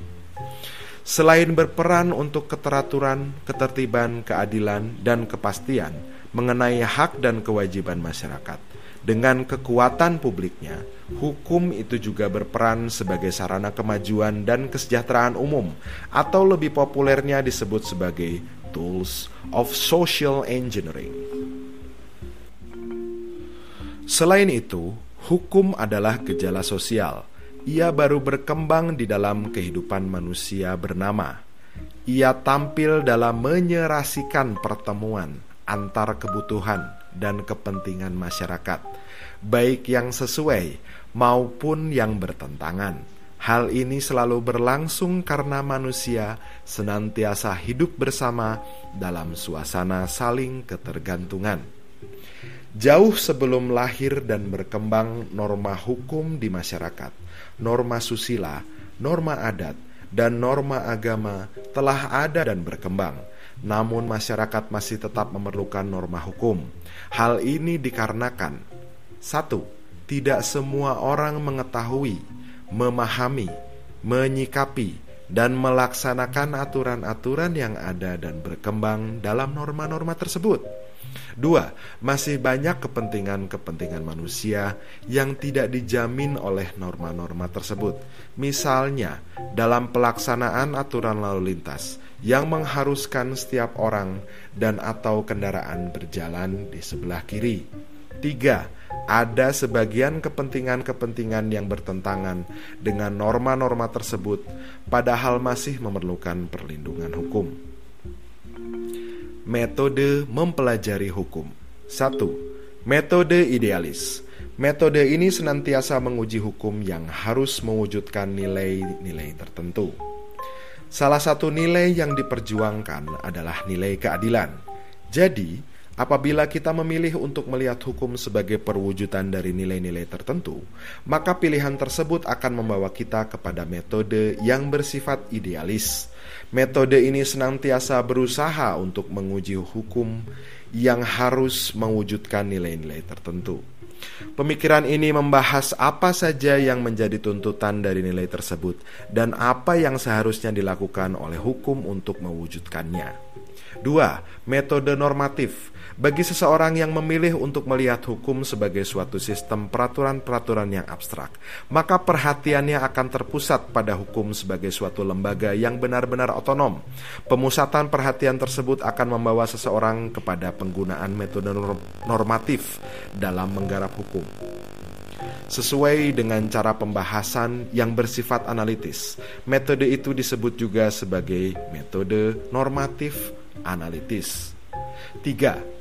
Speaker 1: Selain berperan untuk keteraturan, ketertiban, keadilan, dan kepastian mengenai hak dan kewajiban masyarakat, dengan kekuatan publiknya, hukum itu juga berperan sebagai sarana kemajuan dan kesejahteraan umum, atau lebih populernya disebut sebagai tools of social engineering. Selain itu, hukum adalah gejala sosial. Ia baru berkembang di dalam kehidupan manusia bernama. Ia tampil dalam menyerasikan pertemuan antar kebutuhan dan kepentingan masyarakat, baik yang sesuai maupun yang bertentangan. Hal ini selalu berlangsung karena manusia senantiasa hidup bersama dalam suasana saling ketergantungan. Jauh sebelum lahir dan berkembang norma hukum di masyarakat, norma susila, norma adat, dan norma agama telah ada dan berkembang namun masyarakat masih tetap memerlukan norma hukum. Hal ini dikarenakan satu, tidak semua orang mengetahui, memahami, menyikapi, dan melaksanakan aturan-aturan yang ada dan berkembang dalam norma-norma tersebut. Dua, masih banyak kepentingan-kepentingan manusia yang tidak dijamin oleh norma-norma tersebut. Misalnya, dalam pelaksanaan aturan lalu lintas yang mengharuskan setiap orang dan atau kendaraan berjalan di sebelah kiri. Tiga, ada sebagian kepentingan-kepentingan yang bertentangan dengan norma-norma tersebut, padahal masih memerlukan perlindungan hukum. Metode mempelajari hukum. 1. Metode idealis. Metode ini senantiasa menguji hukum yang harus mewujudkan nilai-nilai tertentu. Salah satu nilai yang diperjuangkan adalah nilai keadilan. Jadi, apabila kita memilih untuk melihat hukum sebagai perwujudan dari nilai-nilai tertentu, maka pilihan tersebut akan membawa kita kepada metode yang bersifat idealis. Metode ini senantiasa berusaha untuk menguji hukum yang harus mewujudkan nilai-nilai tertentu. Pemikiran ini membahas apa saja yang menjadi tuntutan dari nilai tersebut dan apa yang seharusnya dilakukan oleh hukum untuk mewujudkannya. Dua, metode normatif bagi seseorang yang memilih untuk melihat hukum sebagai suatu sistem peraturan-peraturan yang abstrak, maka perhatiannya akan terpusat pada hukum sebagai suatu lembaga yang benar-benar otonom. Pemusatan perhatian tersebut akan membawa seseorang kepada penggunaan metode normatif dalam menggarap hukum sesuai dengan cara pembahasan yang bersifat analitis. Metode itu disebut juga sebagai metode normatif analitis. 3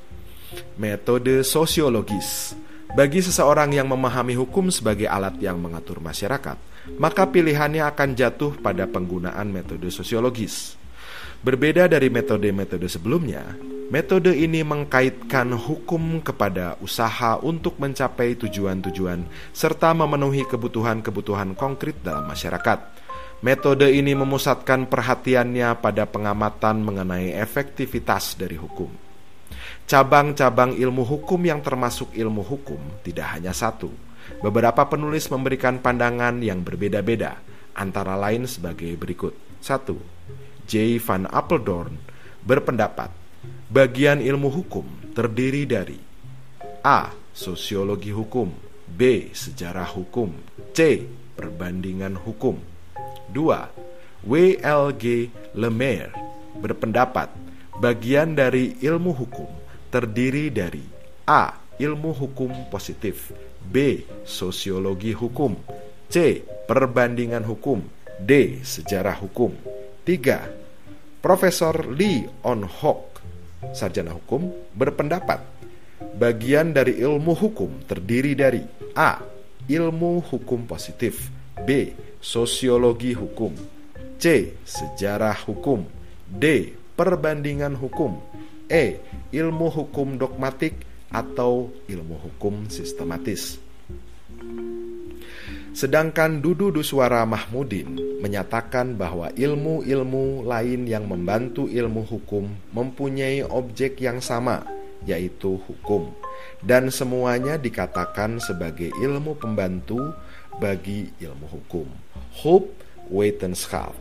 Speaker 1: metode sosiologis. Bagi seseorang yang memahami hukum sebagai alat yang mengatur masyarakat, maka pilihannya akan jatuh pada penggunaan metode sosiologis. Berbeda dari metode-metode sebelumnya, metode ini mengkaitkan hukum kepada usaha untuk mencapai tujuan-tujuan serta memenuhi kebutuhan-kebutuhan konkret dalam masyarakat. Metode ini memusatkan perhatiannya pada pengamatan mengenai efektivitas dari hukum. Cabang-cabang ilmu hukum yang termasuk ilmu hukum tidak hanya satu. Beberapa penulis memberikan pandangan yang berbeda-beda. antara lain sebagai berikut. 1. J. Van Apeldoorn berpendapat bagian ilmu hukum terdiri dari A. Sosiologi hukum B. Sejarah hukum C. Perbandingan hukum 2. W.L.G. Lemaire berpendapat bagian dari ilmu hukum terdiri dari A. Ilmu hukum positif B. Sosiologi hukum C. Perbandingan hukum D. Sejarah hukum 3. Profesor Lee On Hok, sarjana hukum, berpendapat bagian dari ilmu hukum terdiri dari A. Ilmu hukum positif B. Sosiologi hukum C. Sejarah hukum D. Perbandingan hukum E. Ilmu hukum dogmatik atau ilmu hukum sistematis Sedangkan Dudu Duswara Mahmudin menyatakan bahwa ilmu-ilmu lain yang membantu ilmu hukum mempunyai objek yang sama, yaitu hukum, dan semuanya dikatakan sebagai ilmu pembantu bagi ilmu hukum. Hope Wetenschap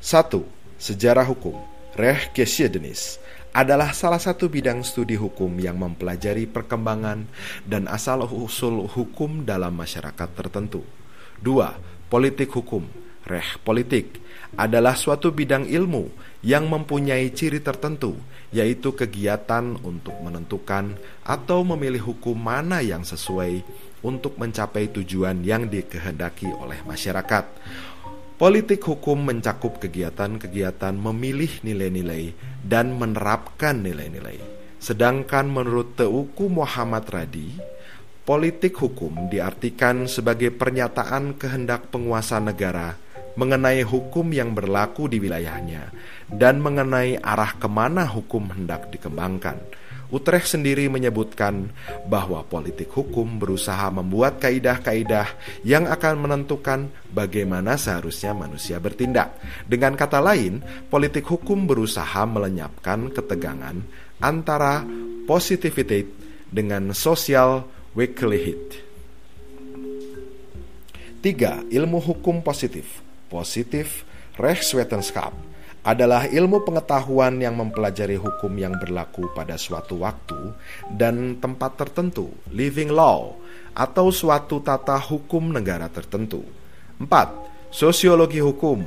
Speaker 1: 1. Sejarah hukum Rechtsgeschiedenis adalah salah satu bidang studi hukum yang mempelajari perkembangan dan asal-usul hukum dalam masyarakat tertentu. Dua, politik hukum, reh politik, adalah suatu bidang ilmu yang mempunyai ciri tertentu, yaitu kegiatan untuk menentukan atau memilih hukum mana yang sesuai untuk mencapai tujuan yang dikehendaki oleh masyarakat. Politik hukum mencakup kegiatan-kegiatan memilih nilai-nilai dan menerapkan nilai-nilai. Sedangkan menurut Teuku Muhammad Radi, politik hukum diartikan sebagai pernyataan kehendak penguasa negara mengenai hukum yang berlaku di wilayahnya dan mengenai arah ke mana hukum hendak dikembangkan Utrecht sendiri menyebutkan bahwa politik hukum berusaha membuat kaidah-kaidah yang akan menentukan bagaimana seharusnya manusia bertindak. Dengan kata lain, politik hukum berusaha melenyapkan ketegangan antara positivity dengan social Wicklighit. 3. Ilmu hukum positif. Positif Rechtswetenschap adalah ilmu pengetahuan yang mempelajari hukum yang berlaku pada suatu waktu dan tempat tertentu, living law, atau suatu tata hukum negara tertentu. 4. Sosiologi hukum,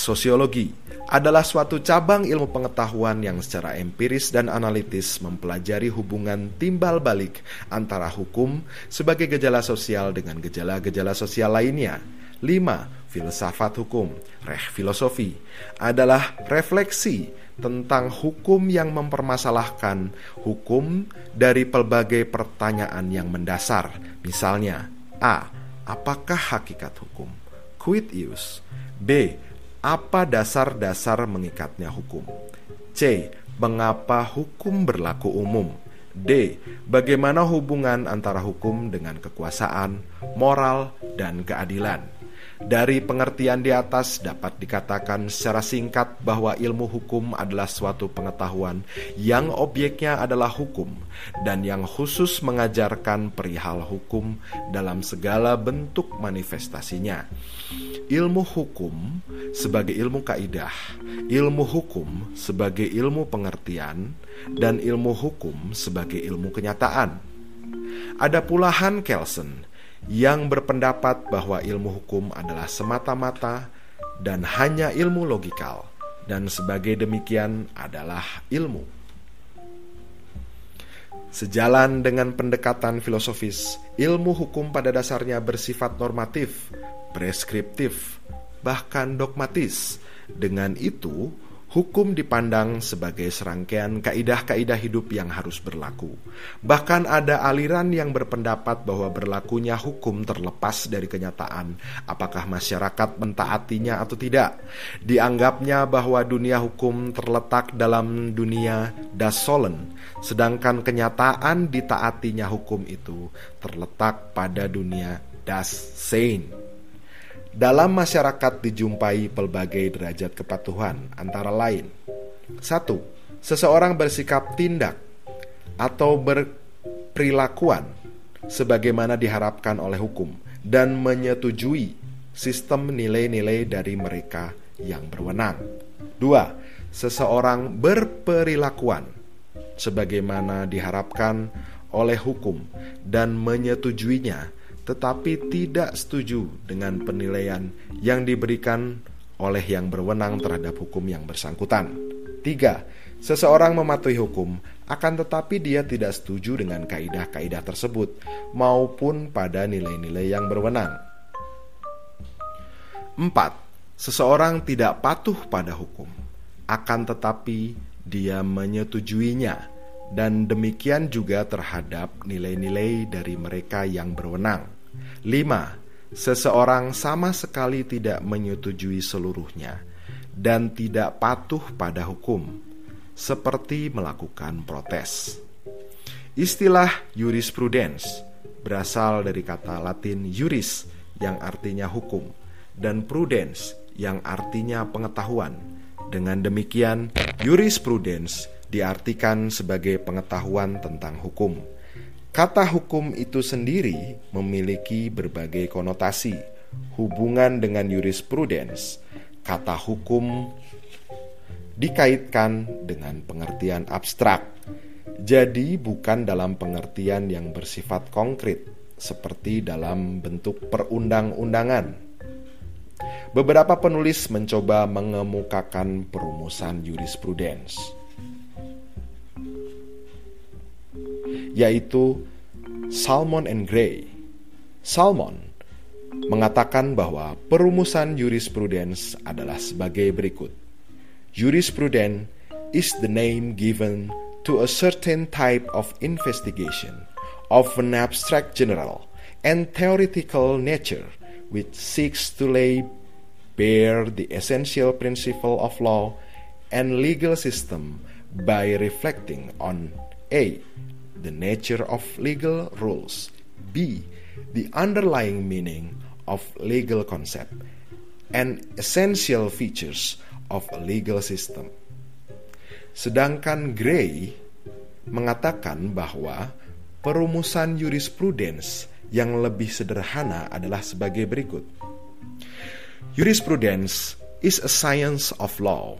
Speaker 1: sosiologi, adalah suatu cabang ilmu pengetahuan yang secara empiris dan analitis mempelajari hubungan timbal balik antara hukum sebagai gejala sosial dengan gejala-gejala sosial lainnya. 5 filsafat hukum, reh filosofi, adalah refleksi tentang hukum yang mempermasalahkan hukum dari pelbagai pertanyaan yang mendasar. Misalnya, A. Apakah hakikat hukum? Quid ius? B. Apa dasar-dasar mengikatnya hukum? C. Mengapa hukum berlaku umum? D. Bagaimana hubungan antara hukum dengan kekuasaan, moral, dan keadilan? Dari pengertian di atas dapat dikatakan secara singkat bahwa ilmu hukum adalah suatu pengetahuan yang objeknya adalah hukum dan yang khusus mengajarkan perihal hukum dalam segala bentuk manifestasinya. Ilmu hukum sebagai ilmu kaidah, ilmu hukum sebagai ilmu pengertian, dan ilmu hukum sebagai ilmu kenyataan. Ada pula Han Kelsen yang berpendapat bahwa ilmu hukum adalah semata-mata dan hanya ilmu logikal, dan sebagai demikian adalah ilmu. Sejalan dengan pendekatan filosofis, ilmu hukum pada dasarnya bersifat normatif, preskriptif, bahkan dogmatis. Dengan itu, hukum dipandang sebagai serangkaian kaidah-kaidah hidup yang harus berlaku. Bahkan ada aliran yang berpendapat bahwa berlakunya hukum terlepas dari kenyataan apakah masyarakat mentaatinya atau tidak. Dianggapnya bahwa dunia hukum terletak dalam dunia das Sollen, sedangkan kenyataan ditaatinya hukum itu terletak pada dunia das Sein. Dalam masyarakat dijumpai pelbagai derajat kepatuhan, antara lain: satu, seseorang bersikap tindak atau berperilakuan sebagaimana diharapkan oleh hukum dan menyetujui sistem nilai-nilai dari mereka yang berwenang. Dua, seseorang berperilakuan sebagaimana diharapkan oleh hukum dan menyetujuinya, tetapi tidak setuju dengan penilaian yang diberikan oleh yang berwenang terhadap hukum yang bersangkutan. Tiga, seseorang mematuhi hukum akan tetapi dia tidak setuju dengan kaidah-kaidah tersebut maupun pada nilai-nilai yang berwenang. Empat, seseorang tidak patuh pada hukum, akan tetapi dia menyetujuinya dan demikian juga terhadap nilai-nilai dari mereka yang berwenang. Lima, seseorang sama sekali tidak menyetujui seluruhnya dan tidak patuh pada hukum seperti melakukan protes. Istilah jurisprudens berasal dari kata Latin juris yang artinya hukum dan prudens yang artinya pengetahuan. Dengan demikian, jurisprudens diartikan sebagai pengetahuan tentang hukum. Kata hukum itu sendiri memiliki berbagai konotasi. Hubungan dengan jurisprudens, kata hukum dikaitkan dengan pengertian abstrak. Jadi bukan dalam pengertian yang bersifat konkret seperti dalam bentuk perundang-undangan. Beberapa penulis mencoba mengemukakan perumusan jurisprudens, yaitu Salmon and Gray. Salmon mengatakan bahwa perumusan jurisprudens adalah sebagai berikut. Jurisprudence is the name given to a certain type of investigation of an abstract general and theoretical nature which seeks to lay bare the essential principle of law and legal system by reflecting on a the nature of legal rules b the underlying meaning of legal concept and essential features of a legal system. Sedangkan Gray mengatakan bahwa perumusan jurisprudens yang lebih sederhana adalah sebagai berikut. Jurisprudence is a science of law,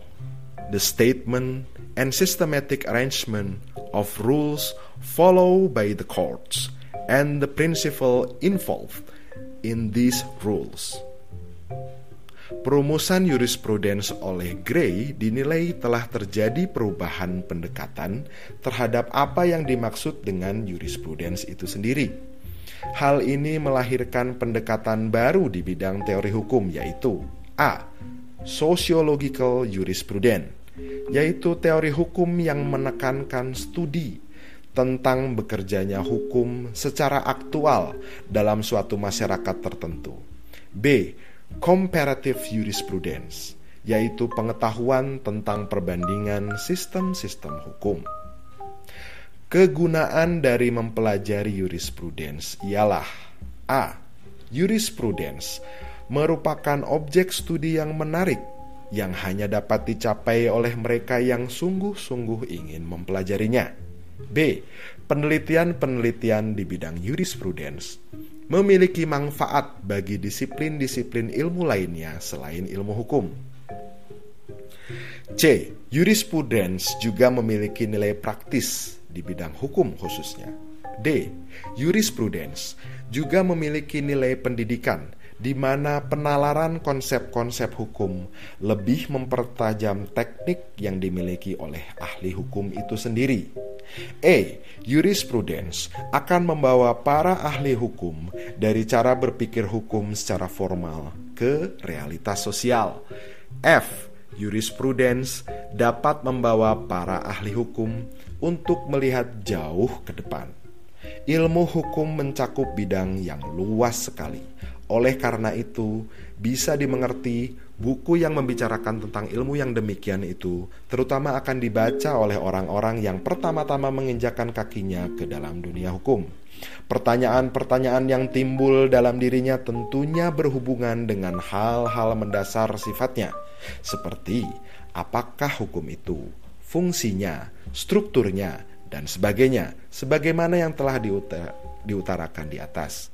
Speaker 1: the statement and systematic arrangement of rules followed by the courts and the principle involved in these rules. Perumusan jurisprudens oleh Gray dinilai telah terjadi perubahan pendekatan terhadap apa yang dimaksud dengan jurisprudens itu sendiri. Hal ini melahirkan pendekatan baru di bidang teori hukum yaitu A. Sociological jurisprudence, yaitu teori hukum yang menekankan studi tentang bekerjanya hukum secara aktual dalam suatu masyarakat tertentu. B comparative jurisprudence, yaitu pengetahuan tentang perbandingan sistem-sistem hukum. Kegunaan dari mempelajari jurisprudence ialah A. Jurisprudence merupakan objek studi yang menarik yang hanya dapat dicapai oleh mereka yang sungguh-sungguh ingin mempelajarinya. B. Penelitian-penelitian di bidang jurisprudence memiliki manfaat bagi disiplin-disiplin ilmu lainnya selain ilmu hukum. C. Jurisprudence juga memiliki nilai praktis di bidang hukum khususnya. D. Jurisprudence juga memiliki nilai pendidikan di mana penalaran konsep-konsep hukum lebih mempertajam teknik yang dimiliki oleh ahli hukum itu sendiri. E. Jurisprudence akan membawa para ahli hukum dari cara berpikir hukum secara formal ke realitas sosial. F. Jurisprudence dapat membawa para ahli hukum untuk melihat jauh ke depan. Ilmu hukum mencakup bidang yang luas sekali oleh karena itu, bisa dimengerti buku yang membicarakan tentang ilmu yang demikian itu, terutama akan dibaca oleh orang-orang yang pertama-tama menginjakan kakinya ke dalam dunia hukum. Pertanyaan-pertanyaan yang timbul dalam dirinya tentunya berhubungan dengan hal-hal mendasar sifatnya, seperti apakah hukum itu, fungsinya, strukturnya, dan sebagainya, sebagaimana yang telah diutarakan di atas.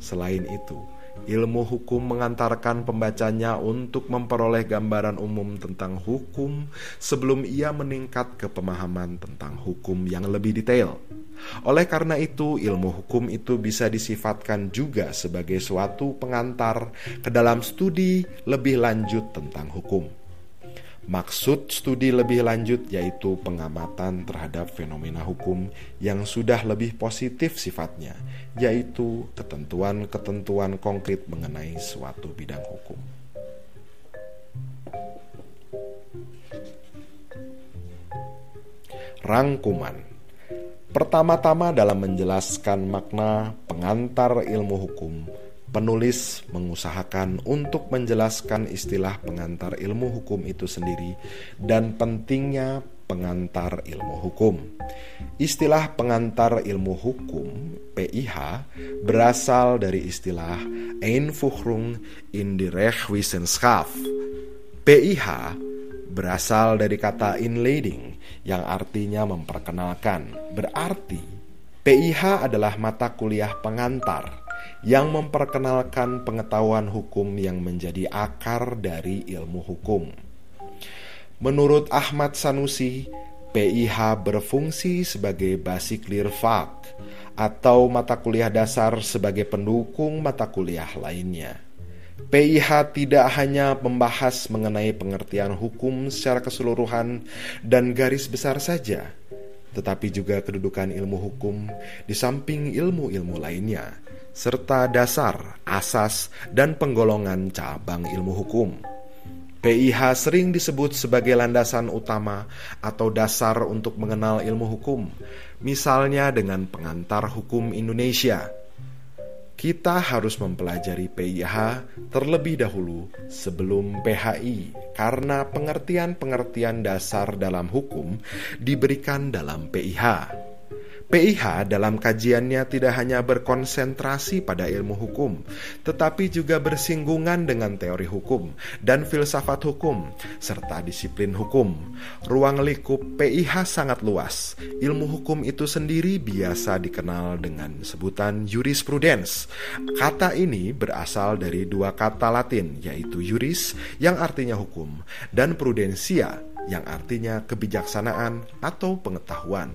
Speaker 1: Selain itu, Ilmu hukum mengantarkan pembacanya untuk memperoleh gambaran umum tentang hukum sebelum ia meningkat ke pemahaman tentang hukum yang lebih detail. Oleh karena itu, ilmu hukum itu bisa disifatkan juga sebagai suatu pengantar ke dalam studi lebih lanjut tentang hukum. Maksud studi lebih lanjut yaitu pengamatan terhadap fenomena hukum yang sudah lebih positif sifatnya, yaitu ketentuan-ketentuan konkret mengenai suatu bidang hukum. Rangkuman Pertama-tama dalam menjelaskan makna pengantar ilmu hukum, penulis mengusahakan untuk menjelaskan istilah pengantar ilmu hukum itu sendiri dan pentingnya pengantar ilmu hukum. Istilah pengantar ilmu hukum PIH berasal dari istilah Einfuhrung in die Rechtswissenschaft. PIH berasal dari kata inleading yang artinya memperkenalkan. Berarti PIH adalah mata kuliah pengantar yang memperkenalkan pengetahuan hukum yang menjadi akar dari ilmu hukum. Menurut Ahmad Sanusi, PIH berfungsi sebagai basic lirfak atau mata kuliah dasar sebagai pendukung mata kuliah lainnya. PIH tidak hanya membahas mengenai pengertian hukum secara keseluruhan dan garis besar saja, tetapi juga kedudukan ilmu hukum di samping ilmu-ilmu lainnya, serta dasar, asas, dan penggolongan cabang ilmu hukum. PIH sering disebut sebagai landasan utama atau dasar untuk mengenal ilmu hukum, misalnya dengan pengantar hukum Indonesia. Kita harus mempelajari PIH terlebih dahulu sebelum PHI, karena pengertian-pengertian dasar dalam hukum diberikan dalam PIH. PIH dalam kajiannya tidak hanya berkonsentrasi pada ilmu hukum, tetapi juga bersinggungan dengan teori hukum dan filsafat hukum, serta disiplin hukum. Ruang lingkup PIH sangat luas. Ilmu hukum itu sendiri biasa dikenal dengan sebutan jurisprudens. Kata ini berasal dari dua kata Latin, yaitu juris yang artinya hukum, dan prudensia yang artinya kebijaksanaan atau pengetahuan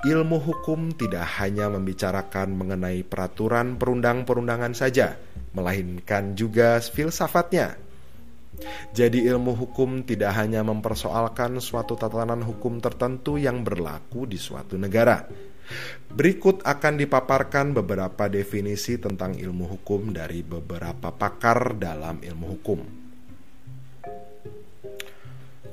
Speaker 1: ilmu hukum tidak hanya membicarakan mengenai peraturan perundang-perundangan saja, melainkan juga filsafatnya. Jadi ilmu hukum tidak hanya mempersoalkan suatu tatanan hukum tertentu yang berlaku di suatu negara. Berikut akan dipaparkan beberapa definisi tentang ilmu hukum dari beberapa pakar dalam ilmu hukum.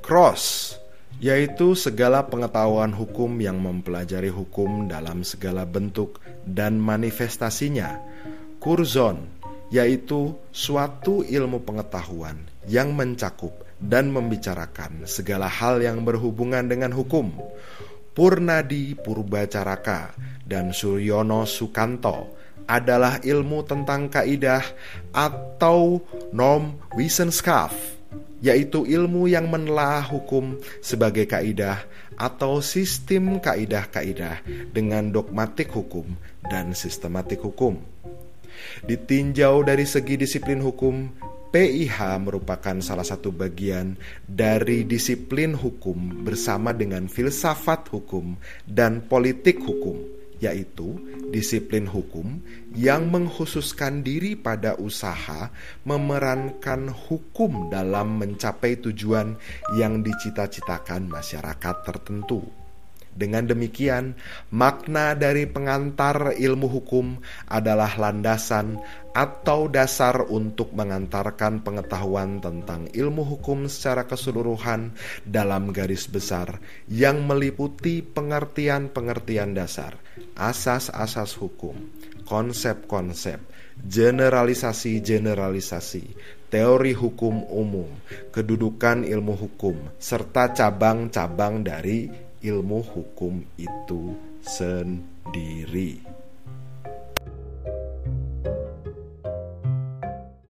Speaker 1: Cross yaitu segala pengetahuan hukum yang mempelajari hukum dalam segala bentuk dan manifestasinya. Kurzon, yaitu suatu ilmu pengetahuan yang mencakup dan membicarakan segala hal yang berhubungan dengan hukum. Purnadi Purbacaraka dan Suryono Sukanto adalah ilmu tentang kaidah atau norm Wissenschaft yaitu ilmu yang menelaah hukum sebagai kaidah atau sistem kaidah-kaidah dengan dogmatik hukum dan sistematik hukum. Ditinjau dari segi disiplin hukum, PIH merupakan salah satu bagian dari disiplin hukum bersama dengan filsafat hukum dan politik hukum yaitu disiplin hukum yang menghususkan diri pada usaha memerankan hukum dalam mencapai tujuan yang dicita-citakan masyarakat tertentu. Dengan demikian, makna dari pengantar ilmu hukum adalah landasan atau dasar untuk mengantarkan pengetahuan tentang ilmu hukum secara keseluruhan dalam garis besar yang meliputi pengertian-pengertian dasar, asas-asas hukum, konsep-konsep, generalisasi-generalisasi, teori hukum umum, kedudukan ilmu hukum, serta cabang-cabang dari ilmu hukum itu sendiri.